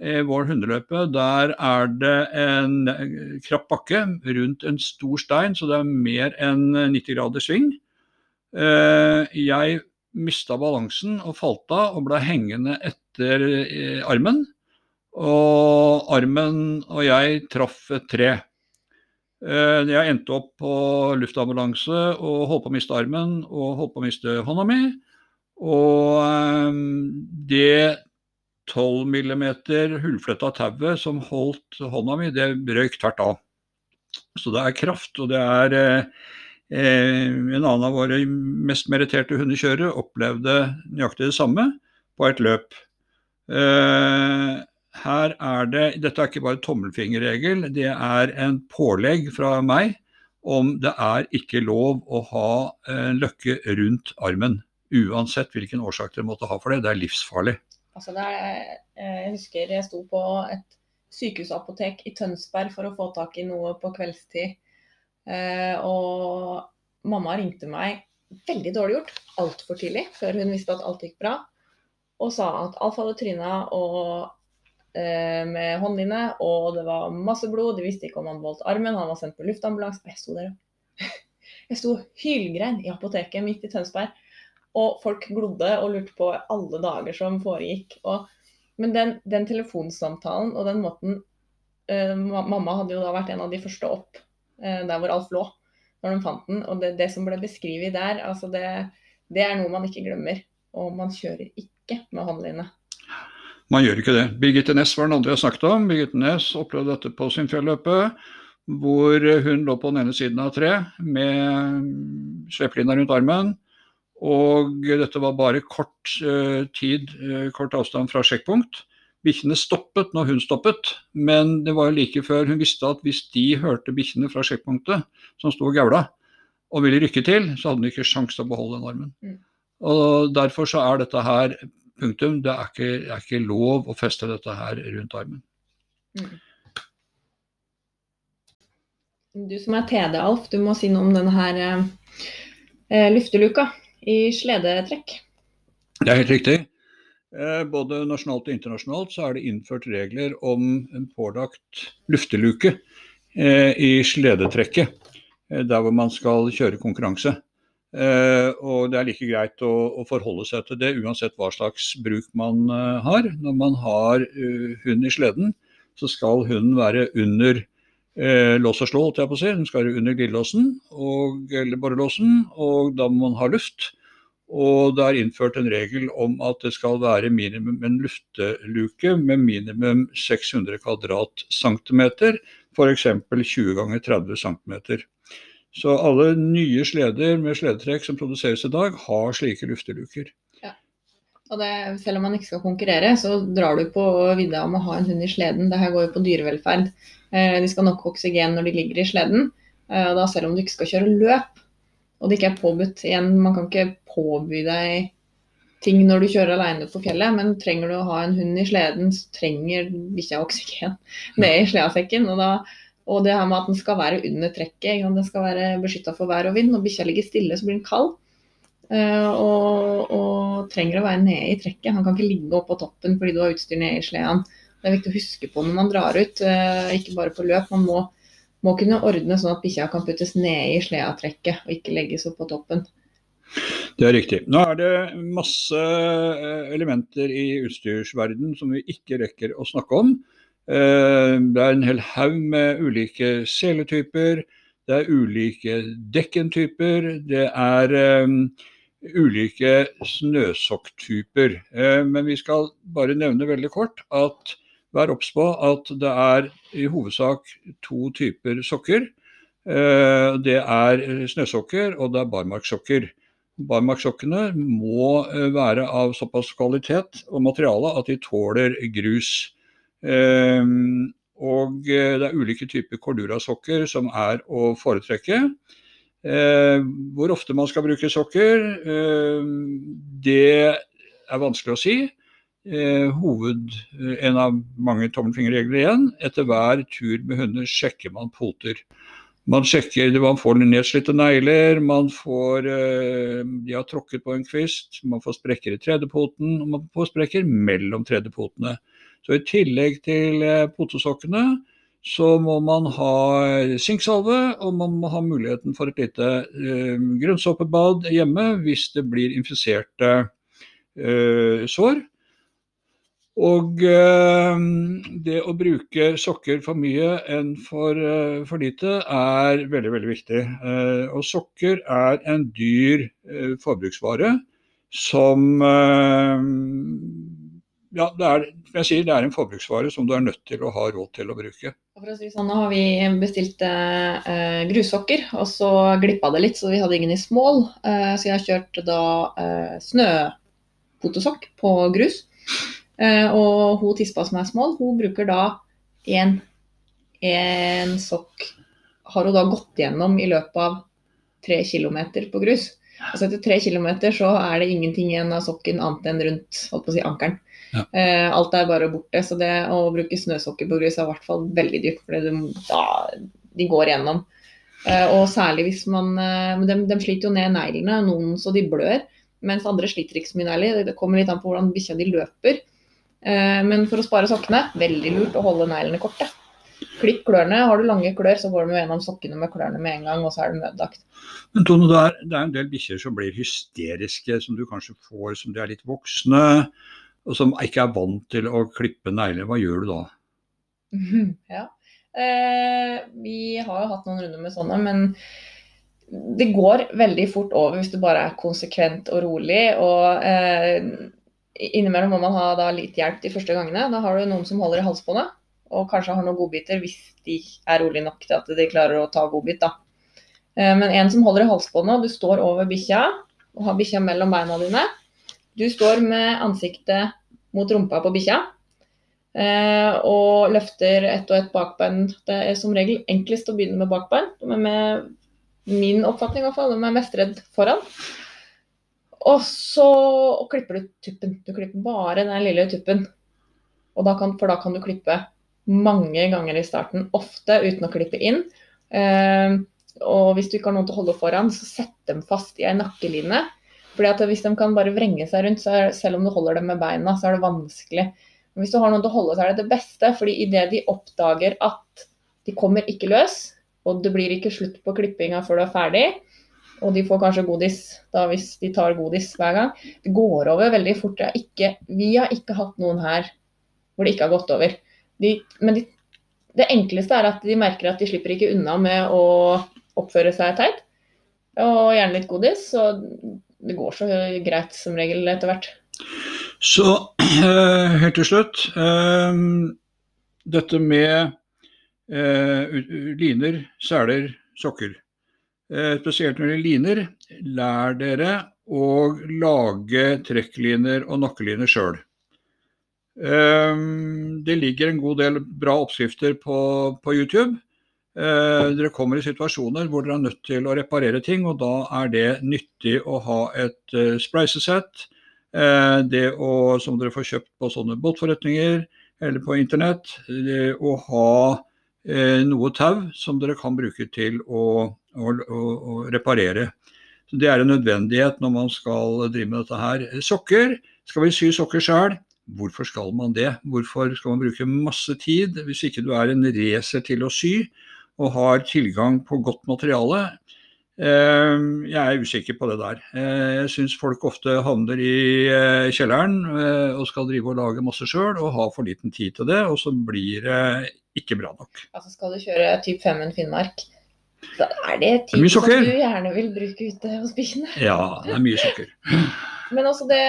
i vår hundeløype. Der er det en eh, krapp bakke rundt en stor stein, så det er mer enn 90 grader sving. Eh, jeg mista balansen og falt av og ble hengende etter eh, armen. Og armen og jeg traff et tre. Eh, Jeg endte opp på luftambulanse og holdt på å miste armen og holdt på å miste hånda mi. Og eh, det 12 mm hullfletta tauet som holdt hånda mi, det brøyk tvert av. Så det er kraft, og det er eh, En annen av våre mest meritterte hundekjørere opplevde nøyaktig det samme på et løp. Eh, her er det Dette er ikke bare tommelfingerregel, det er en pålegg fra meg om det er ikke lov å ha en løkke rundt armen. Uansett hvilken årsak dere måtte ha for det. Det er livsfarlig. Altså det er, eh, jeg husker jeg sto på et sykehusapotek i Tønsberg for å få tak i noe på kveldstid. Eh, og mamma ringte meg veldig dårlig gjort, altfor tidlig, før hun visste at alt gikk bra. Og sa at Alfa hadde tryna eh, med håndline, og det var masse blod. De visste ikke om han voldt armen, han var sendt på luftambulanse. Jeg sto der og (laughs) Jeg sto hylgrein i apoteket midt i Tønsberg, og folk glodde og lurte på alle dager som foregikk. Og, men den, den, telefonsamtalen og den måten eh, Mamma hadde jo da vært en av de første opp eh, der hvor Alf lå, når de fant den. Og det, det som ble beskrevet der, altså det, det er noe man ikke glemmer. Og man kjører ikke med håndline. Man gjør ikke det. Birgitte Næss var den andre jeg snakket om. Birgitte Næss opplevde dette på sin fjelløpe hvor hun lå på den ene siden av treet med sleppelinja rundt armen. Og dette var bare kort uh, tid, uh, kort avstand fra sjekkpunkt. Bikkjene stoppet når hun stoppet, men det var jo like før hun visste at hvis de hørte bikkjene fra sjekkpunktet som sto og gaula og ville rykke til, så hadde hun ikke sjanse til å beholde den armen. Mm. Og Derfor så er dette her punktum. Det er ikke, det er ikke lov å feste dette her rundt armen. Mm. Du som er TD, Alf, du må si noe om denne her eh, lufteluka i sledetrekk. Det er helt riktig. Eh, både nasjonalt og internasjonalt så er det innført regler om en pålagt lufteluke eh, i sledetrekket, eh, der hvor man skal kjøre konkurranse. Eh, og det er like greit å, å, forholde seg til det uansett hva slags bruk man eh, har. Når man har hund i sleden, så skal hunden være under eh, lås og slå, holdt jeg på å si. Den skal være under glidelåsen eller borrelåsen, og da må man ha luft. Og det er innført en regel om at det skal være minimum en lufteluke med minimum 600 kvadratcentimeter, f.eks. 20 ganger 30 cm. Så alle nye sleder med sledetrekk som produseres i dag, har slike lufteluker. Og det, selv om man ikke skal konkurrere, så drar du på vidda om å ha en hund i sleden. Det her går jo på dyrevelferd. Eh, de skal nok oksygen når de ligger i sleden. Eh, da selv om du ikke skal kjøre løp, og det ikke er påbudt igjen, man kan ikke påby deg ting når du kjører alene på fjellet, men trenger du å ha en hund i sleden, så trenger bikkja oksygen (laughs) ned i sledesekken. Og, og det her med at den skal være under trekket, den skal være beskytta for vær og vind. Når bikkja ligger stille, så blir den kald. Uh, og, og, trenger å være nede i trekket. Han kan ikke ligge oppå toppen fordi du har utstyr nede i sleden. Det er viktig å huske på når man drar ut, uh, ikke bare på løp. Man må, må kunne ordne sånn at bikkja kan puttes nede i sledetrekket og ikke legges opp på toppen. Det er riktig. Nå er det masse eh, elementer i utstyrsverden som vi ikke rekker å snakke om. Det er en hel haug med ulike seletyper. Det er ulike dekkentyper. Det er ulike snøsokktyper. Uh, men vi skal bare nevne veldig kort at vær obs på at det er i hovedsak to typer sokker. Uh, det er snøsokker og det er barmarkssokker. Barmarkssokkene må eh, være av såpass kvalitet og materiale at de tåler grus. Og det er ulike typer cordura-sokker som er å foretrekke. Eh, hvor ofte man skal bruke sokker, eh, det er vanskelig å si. Eh, hoved, en av mange tommelfingerregler igjen. Etter hver tur med hunder sjekker man poter. Man sjekker, man får nedslitte negler, man får De har tråkket på en kvist, man får sprekker i tredjepoten, og man får sprekker mellom tredjepotene. Så i tillegg til potesokkene, så må man ha sinksalve, og man må ha muligheten for et lite eh, grønnsåpebad hjemme hvis det blir infiserte eh, sår. Og eh, det å bruke sokker for mye enn for, eh, for lite er veldig, veldig viktig. Eh, og sokker er en dyr eh, forbruksvare som ja, det er, jeg sier, det er en forbruksvare som du er nødt til å ha råd til å bruke. For å si sånn, Nå har vi bestilt eh, grussokker, og så glippa det litt, så vi hadde ingen i small. Eh, så jeg har kjørt da eh, snøpotesokk på grus. Eh, og hun tispa som er small, hun bruker da én sokk Har hun da gått gjennom i løpet av tre kilometer på grus. Altså etter tre kilometer så er det ingenting igjen av sokken annet enn rundt holdt si, ankelen. Ja. Uh, alt er bare borte. Så det å bruke snøsokker på grus er i hvert fall veldig dyrt, for de går gjennom. Uh, og særlig hvis man de, de, sliter jo ned neglene, noen så de blør. Mens andre sliter ikke så mye negler. Det kommer litt an på hvordan bikkja de løper. men for å spare sokkene, veldig lurt å holde neglene korte. Klipp klørne. Har du lange klør, så går de gjennom sokkene med klørne med en gang, og så er det nødlagt. Men Tone, det er, det er en del bikkjer som blir hysteriske, som du kanskje får som de er litt voksne, og som ikke er vant til å klippe negler. Hva gjør du da? (laughs) Ja. Eh, vi har jo hatt noen runder med sånne, men det går veldig fort over hvis du bare er konsekvent og rolig. Og eh, innimellom må man ha da litt hjelp de første gangene. Da har du noen som holder i halsbåndet, og kanskje har noen godbiter hvis de er rolig nok til at de klarer å ta godbit. da. Eh, men en som holder i halsbåndet, og du står over bikkja og har bikkja mellom beina dine. Du står med ansiktet mot rumpa på bikkja. Eh, og løfter ett og ett bakbein. Det er som regel enklest å begynne med bakbein. Er med min oppfatning i hvert fall, de er mest redd foran. Og så og klipper du tuppen. Du klipper bare den lille tuppen. Da kan, for da kan du klippe mange ganger i starten, ofte uten å klippe inn. Eh, og hvis du ikke har noen til å holde foran, så sett dem fast i ei nakkeline. Fordi at hvis de kan bare vrenge seg rundt, så er, selv om du holder dem med beina, så er det vanskelig. Men hvis du har noen til å holde, så er det det beste. fordi idet de oppdager at de kommer ikke løs, og det blir ikke slutt på klippinga før du er ferdig, og de får kanskje godis da hvis de tar godis hver gang. Det går over veldig fort. Ikke, vi har ikke hatt noen her hvor det ikke har gått over. De, men de, det enkleste er at de merker at de slipper ikke unna med å oppføre seg teit. Og gjerne litt godis. Så det går så greit som regel etter hvert. Så (clears throat) helt til slutt. Dette med eh, liner, seler, sokker. Spesielt når det gjelder liner, lær dere å lage trekkliner og nakkeliner sjøl. Det ligger en god del bra oppskrifter på, på YouTube. Eh, dere kommer i situasjoner hvor dere er nødt til å reparere ting, og da er det nyttig å ha et uh, spleisesett. Eh, det å, som dere får kjøpt på sånne båtforretninger eller på internett, å ha eh, noe tau som dere kan bruke til å, å, å reparere. Så det er en nødvendighet når man skal drive med dette her. Sokker. Skal vi sy sokker sjøl? Hvorfor skal man det? Hvorfor skal man bruke masse tid hvis ikke du er en racer til å sy? Og har tilgang på godt materiale. Eh, jeg er usikker på det der. Eh, jeg syns folk ofte havner i eh, kjelleren og skal drive og lage masse sjøl, og har for liten tid til det, og så blir det ikke bra nok. Altså Skal du kjøre typ 5-en Finnmark, da er det tid som du gjerne vil bruke ute hos bikkjene. (laughs) Ja, det er mye sukker. (laughs) Men også det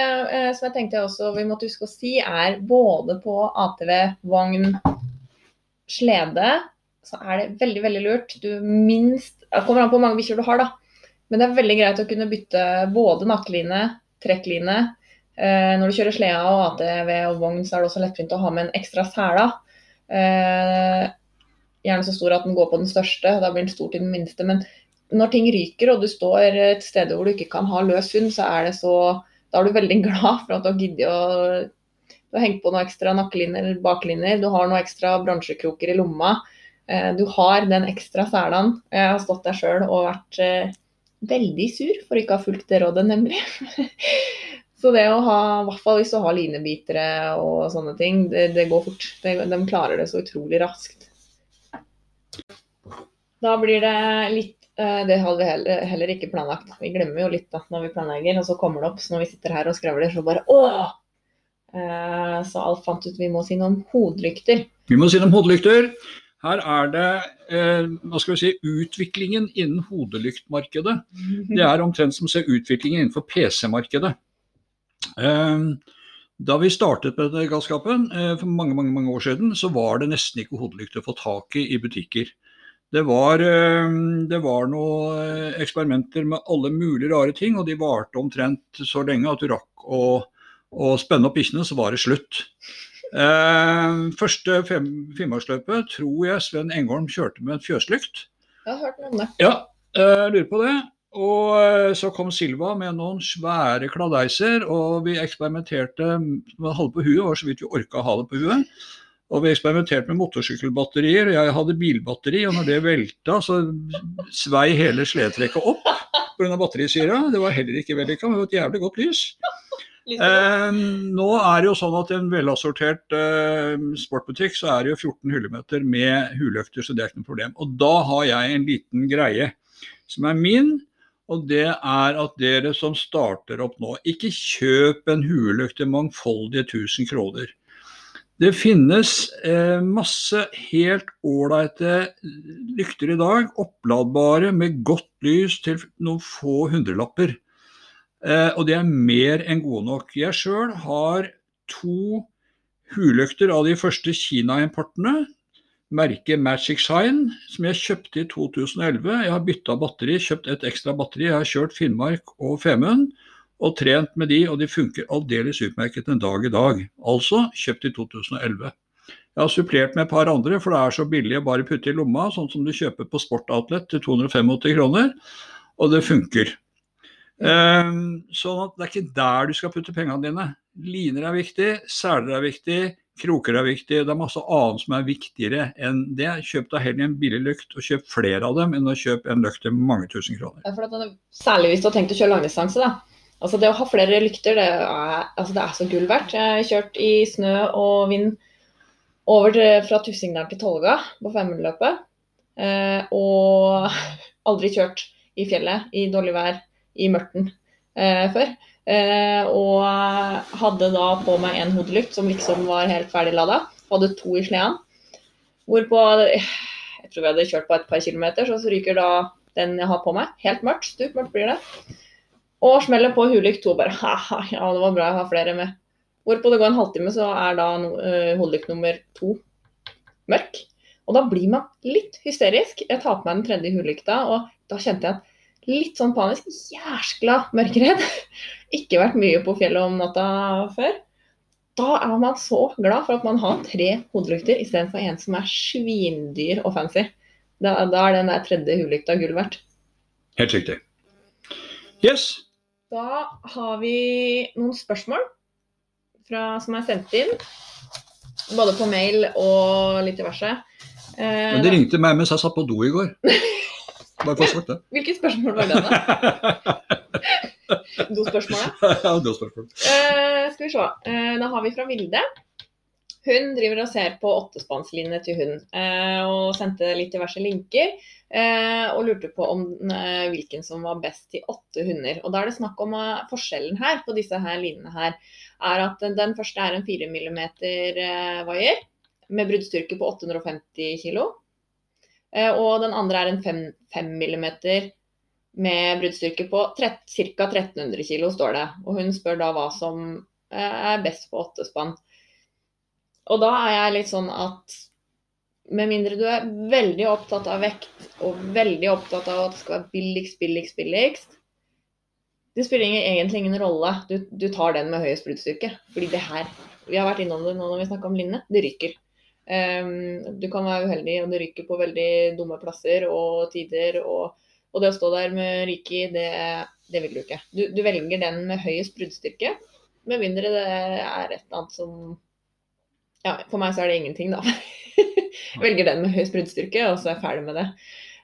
som jeg tenkte også vi måtte huske å si, er både på ATV, vogn, slede så er det veldig veldig lurt. Du minst Det kommer an på hvor mange bikkjer du har, da. Men det er veldig greit å kunne bytte både nakkeline, trekkline. Eh, når du kjører sleda og ATV og vogn, så er det også lettvint å ha med en ekstra sela. Eh, gjerne så stor at den går på den største, da blir den stor til den minste. Men når ting ryker og du står et sted hvor du ikke kan ha løs hund, så er det så Da er du veldig (laughs) glad for at du har giddet å du har hengt på noe ekstra nakkeliner, baklinjer, du har noe ekstra bransjekroker i lomma. Eh, du har den ekstra selen. Jeg har stått der sjøl og vært eh, veldig sur for ikke å ha fulgt det rådet, nemlig. (laughs) Så det å ha, i hvert fall hvis du har linebitere og sånne ting, det, det går fort. De, de, klarer det så utrolig raskt. Da blir det litt eh, Det hadde vi heller, heller, ikke planlagt. Vi glemmer jo litt da når vi planlegger, og så kommer det opp. Så når vi sitter her og skravler, så bare åh! Så Alf fant ut vi må si noe om hodelykter. Vi må si noe om hodelykter. Her er det eh, hva skal vi si, utviklingen innen hodelyktmarkedet. (laughs) Det er omtrent som å se utviklingen innenfor PC-markedet. Eh, da vi startet med dette galskapen eh, for mange mange, mange år siden, så var det nesten ikke hodelykter å få tak i i butikker. Det var, eh, det var noen eh, eksperimenter med alle mulige rare ting, og de varte omtrent så lenge at du rakk å, å spenne opp bikkjene, så var det slutt. Eh, første Finnmarksløpet tror jeg Sven Engholm kjørte med en fjøslykt. Jeg har hørt noe om det. Ja, jeg lurer på det. Og eh, så kom Silva med noen svære kladeiser, og vi eksperimenterte med halve på huet, var så vidt vi orka å ha det på huet. Og vi eksperimenterte med motorsykkelbatterier, og jeg hadde bilbatteri, og når det velta, så svei hele sledetrekket opp pga. batterisyra. Det var heller ikke vellykka, men det var et jævlig godt lys. Eh, nå er det jo sånn at i en velassortert eh, sportbutikk så er det jo 14 hyllemeter med huløkter, så det er ikke noe problem. Og da har jeg en liten greie som er min, og det er at dere som starter opp nå, ikke kjøp en huløkt til mangfoldige 1000 kroner. Det finnes eh, masse helt ålreite lykter i dag, oppladbare med godt lys til noen få hundrelapper. Eh, og det er mer enn gode nok. Jeg sjøl har to huløkter av de første Kina-importene. Merket Magic Shine, som jeg kjøpte i 2011. Jeg har bytta batteri, kjøpt et ekstra batteri. Jeg har kjørt Finnmark og Femund og trent med de, og de funker aldeles utmerket en dag i dag. Altså kjøpt i 2011. Jeg har supplert med et par andre, for det er så billig å bare putte i lomma, sånn som du kjøper på Sportoutlet til 285 kroner, og det funker. Um, sånn at det er ikke der du skal putte pengene dine. Liner er viktig, seler er viktig, kroker er viktig. Det er masse annet som er viktigere enn det. Kjøp deg heller en billig løkt, og kjøp flere av dem enn å kjøpe en løkt til mange tusen kroner. Ja, at, særlig hvis du har tenkt å kjøre langdistanse, da. Altså det å ha flere lykter, det er, altså det er så gull verdt. Jeg har kjørt i snø og vind over fra Tussingdalen til Tolga på femhundreløpet. Eh, og (laughs) aldri kjørt i fjellet i dårlig vær i mørten eh, før. Eh, og hadde da på meg en hodelykt som liksom var helt ferdiglada. Hadde to i sleden. Hvorpå jeg tror vi hadde kjørt på et par kilometer, så ryker da den jeg har på meg. Helt mørkt. Stupmørkt blir det. Og smeller på hulykt to. Bare (laughs) ha-ha, ja det var bra jeg har flere med. Hvorpå det går en halvtime, så er da uh, hodelykt nummer to mørk. Og da blir man litt hysterisk. Jeg tar på meg den tredje hulykta, og da kjente jeg at litt sånn panisk. Jæskla mørkeredd. Ikke vært mye på fjellet om natta før. Da er man så glad for at man har tre hodelykter istedenfor en som er svindyr og fancy. Da, da er den der tredje hodelykta gull verdt. Helt riktig. Yes. Da har vi noen spørsmål fra, som er sendt inn. Både på mail og litt diverse. Eh, Men de ringte meg mens jeg satt på do i går. (laughs) Bare for sagt det. Hvilket spørsmål var det, da? (laughs) Do-spørsmålet? ja, dospørsmål. Uh, skal vi se. Uh, da har vi fra Vilde. Hun driver og ser på åttespannslinje til hund, uh, og sendte litt diverse linker. og lurte på om, hvilken som var best til åtte hunder. Og da er det snakk om forskjellen her på disse her linene her, er at den første er en 4 mm vaier med bruddstyrke på 850 kg. Eh, og den andre er en 5, 5 mm med bruddstyrke på ca. 1300 kg, står det. Og hun spør da hva som eh, er best på åttespann. Og da er jeg litt sånn at med mindre du er veldig opptatt av vekt og veldig opptatt av at det skal være billigst, billigst, billigst Det spiller egentlig ingen rolle. Du, du tar den med høyest bruddstyrke. Fordi det her Vi har vært innom det nå når vi snakka om linne. Det ryker. Um, du kan være uheldig, og det ryker på veldig dumme plasser og tider. Og, og det å stå der med ryke i, det, det, vil du ikke. Du, du velger den med høyest bruddstyrke, med mindre det er et annet som Ja, for meg så er det ingenting, da. (laughs) velger den med høyest bruddstyrke, og så er jeg ferdig med det.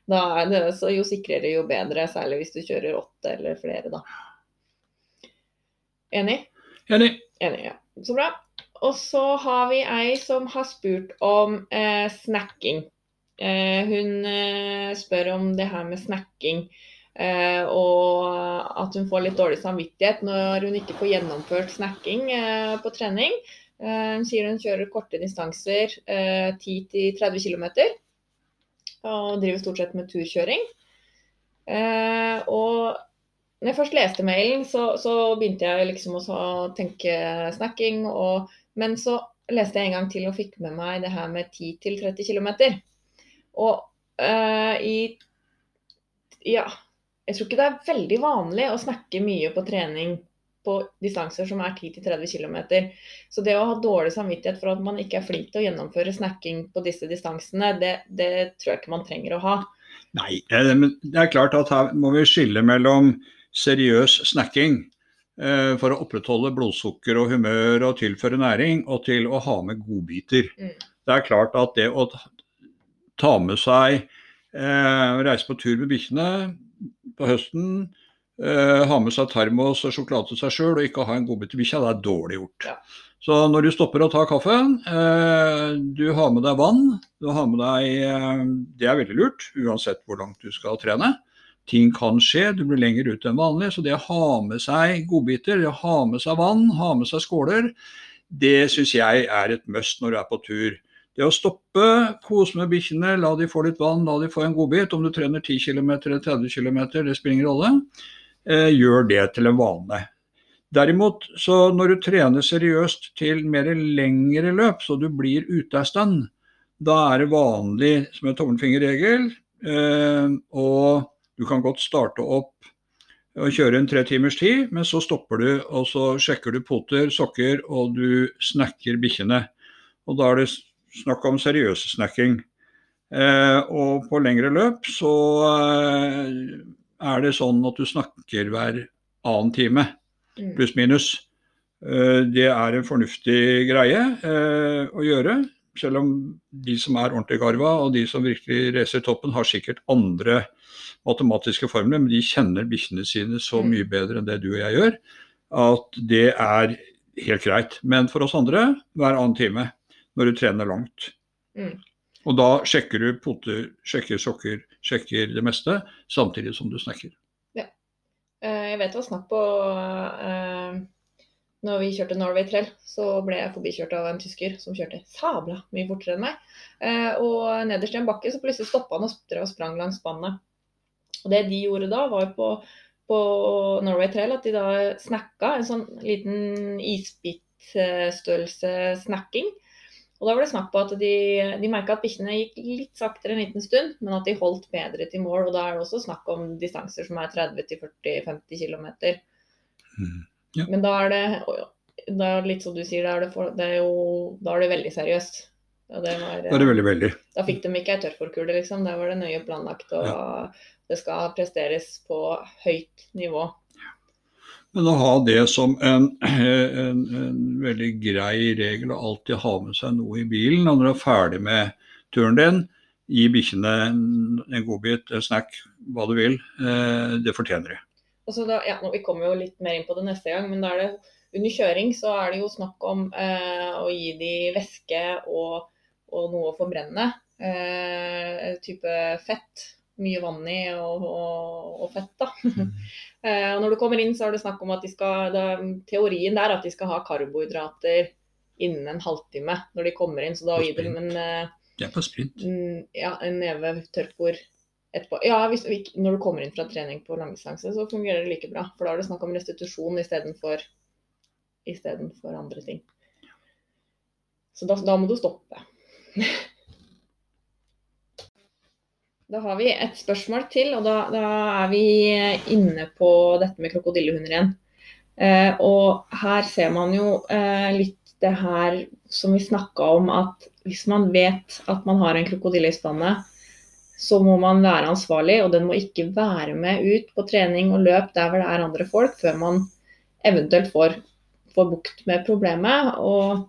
Da er det så jo sikrere, jo bedre, særlig hvis du kjører åtte eller flere, da. Enig? Enig. Enig, ja. Så bra. Og så har vi ei som har spurt om eh, snacking. Eh, hun eh, spør om det her med snacking. Eh, og at hun får litt dårlig samvittighet når hun ikke får gjennomført snacking eh, på trening. Eh, hun sier hun kjører korte distanser, 10-30 km. Og driver stort sett med turkjøring. og når jeg først leste mailen, så, så begynte jeg liksom å tenke snacking. Og men så leste jeg en gang til og fikk med meg det her med 10-30 km. Og uh, i Ja, jeg tror ikke det er veldig vanlig å snakke mye på trening på distanser som er 10-30 km. Så det å ha dårlig samvittighet for at man ikke er flink til å gjennomføre snacking på disse distansene, det, det tror jeg ikke man trenger å ha. Nei, men det er klart at her må vi skille mellom seriøs snacking Eh, for å opprettholde blodsukker og humør og tilføre næring, og til å ha med godbiter. Mm. Det er klart at det å ta med seg eh, Reise på tur med bikkjene på høsten, eh, ha med seg termos og sjokolade til seg sjøl og ikke ha en godbit til bikkja, det er dårlig gjort. Ja. Så når du stopper å ta kaffen, eh, du har med deg vann, du har med deg eh, Det er veldig lurt, uansett hvor langt du skal trene. Ting kan skje, du blir lenger ute enn vanlig. Så det å ha med seg godbiter, det å ha med seg vann, ha med seg skåler, det syns jeg er et must når du er på tur. Det å stoppe, kose med bikkjene, la de få litt vann, la de få en godbit. Om du trener 10 km eller 30 km, det spiller ingen rolle. Eh, gjør det til en vane. Derimot, så når du trener seriøst til mer lengre løp, så du blir ute av stund, da er det vanlig som en tommelfingerregel. Eh, og du kan godt starte opp og kjøre en tre timers tid, men så stopper du, og så sjekker du poter, sokker, og du snakker bikkjene. Og da er det snakk om seriøs snakking. Eh, og på lengre løp så eh, er det sånn at du snakker hver annen time, Mm. pluss minus. Eh, det er en fornuftig greie eh, å gjøre. Selv om de som er ordentlig garva og de som virkelig racer toppen, har sikkert andre matematiske formler, men de kjenner bikkjene sine så Mm. mye bedre enn det du og jeg gjør, at det er helt greit. Men for oss andre, hver annen time når du trener langt. Mm. Og da sjekker du poter, sjekker sokker, sjekker det meste, samtidig som du snakker. Ja. Jeg vet det var snakk på eh, Når vi kjørte Norway Trail, så ble jeg forbikjørt av en tysker som kjørte sabla mye fortere enn meg. Eh, og nederst i en bakke så plutselig stoppa han og og sprang langs spannet. Og det de gjorde da, var på, på Norway Trail at de da snakka en sånn liten isbitstørrelse snakking. Og da var det snakk på at de, de merka at bikkjene gikk litt saktere en liten stund, men at de holdt bedre til mål. Og da er det også snakk om distanser som er 30-40-50 km. Mm. Ja. Men da er det da er litt som du sier, da er det, for, det er jo, da er det veldig seriøst. Og det var, Da er det veldig, veldig. da fikk de ikke ei tørrfòrkule, liksom. Der var det nøye planlagt, og det skal presteres på høyt nivå. Men å ha det som en, en, en veldig grei regel å alltid ha med seg noe i bilen når du er ferdig med turen din, gi bikkjene en, en godbit, en snack, hva du vil, eh, det fortjener de. Og så da, ja, Vi kommer jo litt mer inn på det neste gang, men da er det under kjøring så er det jo snakk om eh, å gi de væske og, og noe å forbrenne. Eh, type fett. Mye vann i og, og, og fett, da. (laughs) eh, og når du kommer inn, så er det snakk om at de skal da, Teorien der er at de skal ha karbohydrater innen en halvtime når de kommer inn. Så da gir dem en eh, Det på sprint. Mm, ja, en neve tørrfôr etterpå. Ja, hvis, når du kommer inn fra trening på langdistanse, så fungerer det like bra. For da er det snakk om restitusjon istedenfor istedenfor andre ting. Så da, da må du stoppe. (laughs) Da har vi et spørsmål til, og da, da er vi inne på dette med krokodillehunder igjen. Eh, og her ser man jo eh, litt det her som vi snakka om, at hvis man vet at man har en krokodille i spannet, så må man være ansvarlig, og den må ikke være med ut på trening og løp der hvor det er andre folk, før man eventuelt får, får bukt med problemet. Og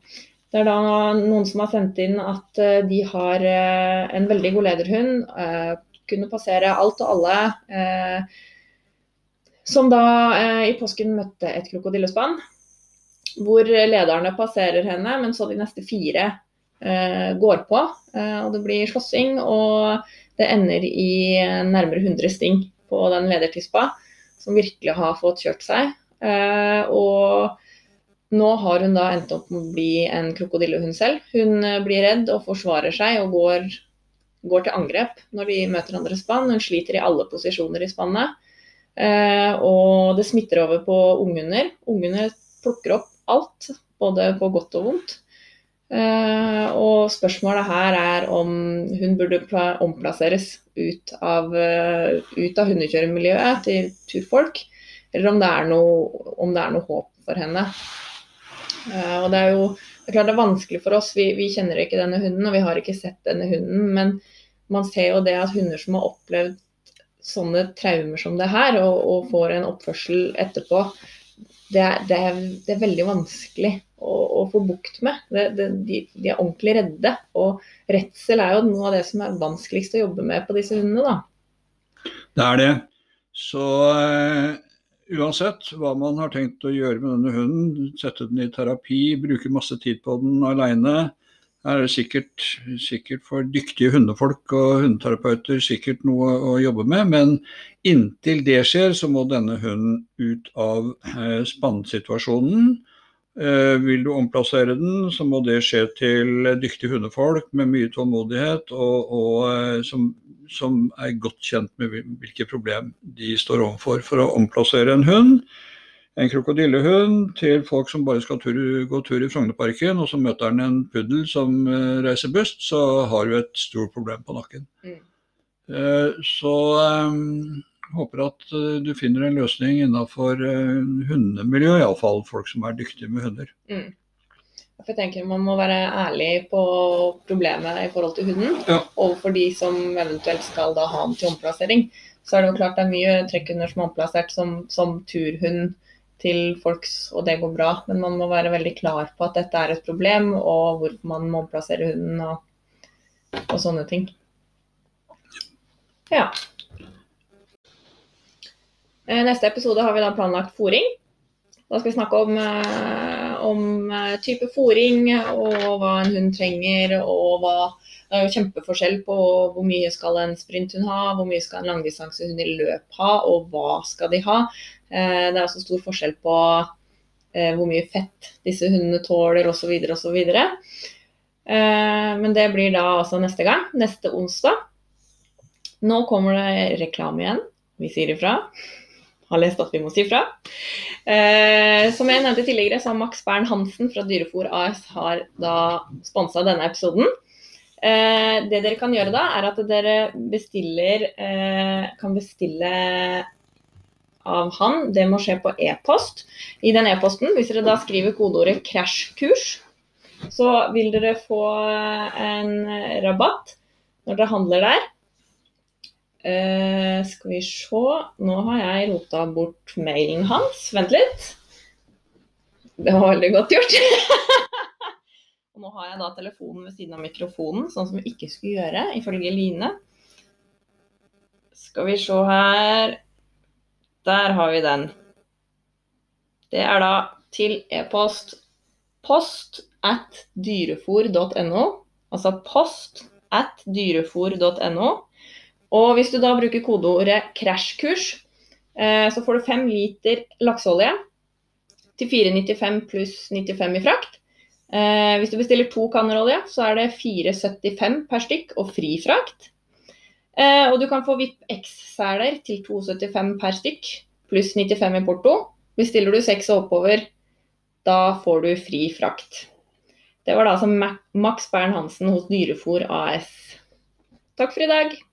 det er da noen som har sendt inn at eh, de har eh, en veldig god lederhund, eh, kunne passere alt og alle. Som da i påsken møtte et krokodillespann, hvor lederne passerer henne, men så de neste fire går på. og det blir slåssing, og det ender i nærmere 100 sting på den ledertispa, som virkelig har fått kjørt seg. Eh, og nå har hun da endt opp med å bli en krokodillehund selv. Hun eh, blir redd og forsvarer seg og går, går til angrep når de møter andre spann. Hun sliter i alle posisjoner i spannet. Eh, og det smitter over på unghunder. Unghunder plukker opp alt, både på godt og vondt. Eh, og spørsmålet her er om hun burde omplasseres ut av, eh, ut av hundekjøremiljøet til turfolk, eller om det noe, om det er noe håp for henne. Eh, og det er jo det er klart det er vanskelig for oss, vi, vi kjenner ikke denne hunden, og vi har ikke sett denne hunden. Men man ser jo det at hunder som har opplevd sånne traumer som det her, og, og får en oppførsel etterpå, det er, det er, det er veldig vanskelig å, å få bukt med. Det, de, de er ordentlig redde. Og redsel er jo noe av det som er vanskeligst å jobbe med på disse hundene. da. Det er det. Så uh, uansett hva man har tenkt å gjøre med denne hunden, sette den i terapi, bruke masse tid på den aleine, er det sikkert, sikkert, for dyktige hundefolk og hundeterapeuter sikkert noe å jobbe med. Men inntil det skjer, så må denne hunden ut av eh, spannsituasjonen. Eh, vil du omplassere den, så må det skje til dyktige hundefolk med mye tålmodighet, og, og eh, som, som, er godt kjent med hvilke problem de står overfor for å omplassere en hund en krokodillehund til folk som bare skal tur, gå tur i Frognerparken, og så møter han en puddel som uh, reiser bust, så har du et stort problem på nakken. Mm. Uh, så um, håper at uh, du finner en løsning innenfor uh, hundemiljøet, iallfall folk som er dyktige med hunder. Mm. Jeg tenker Man må være ærlig på problemet i forhold til hunden, ja. overfor de som eventuelt skal da ha den til omplassering. Så er det jo klart det er mye trekkhunder som er omplassert som, som turhund til folks, og det går bra. Men man må være veldig klar på at dette er et problem, og hvor man må plassere hunden og, og, sånne ting. Ja. Eh, neste episode har vi da planlagt fòring. Da skal vi snakke om, eh, om eh, type fòring og hva en hund trenger, og hva det er jo kjempeforskjell på hvor mye skal en sprinthund ha, hvor mye skal en langdistansehund i løp ha, og hva skal de ha. Eh, det er også stor forskjell på eh, hvor mye fett disse hundene tåler osv. osv. Men det blir da altså neste gang, neste onsdag. Nå kommer det reklame igjen. Vi sier ifra. Har lest at vi må si ifra. som jeg nevnte tidligere, så har Max Bern Hansen fra Dyrefòr AS har da sponsa denne episoden. det dere kan gjøre da, er at dere bestiller, kan bestille av han. Det må skje på e-post. I den e-posten, hvis dere da skriver kodeordet 'krasjkurs', så vil dere få en rabatt når dere handler der. Uh, skal vi se Nå har jeg rota bort mailen hans. Vent litt. Det var veldig godt gjort. (laughs) Og nå har jeg da telefonen ved siden av mikrofonen, sånn som vi ikke skulle gjøre, ifølge Line. Skal vi se her der har vi den. Det er da til e-post post at dyrefor.no. Altså post at dyrefòr.no. Og hvis du da bruker kodeordet 'krasjkurs', eh, så får du fem liter lakseolje til 4,95 pluss 95 i frakt. Eh, hvis du bestiller to kanner olje, så er det 4,75 per stykk og fri frakt. Eh, og du kan få VIP X-seler til 2,75 per stykk, pluss 95 i porto. Bestiller du seks og oppover, da får du fri frakt. Det var da altså Max Bern Hansen hos Dyrefòr AS. Takk for i dag.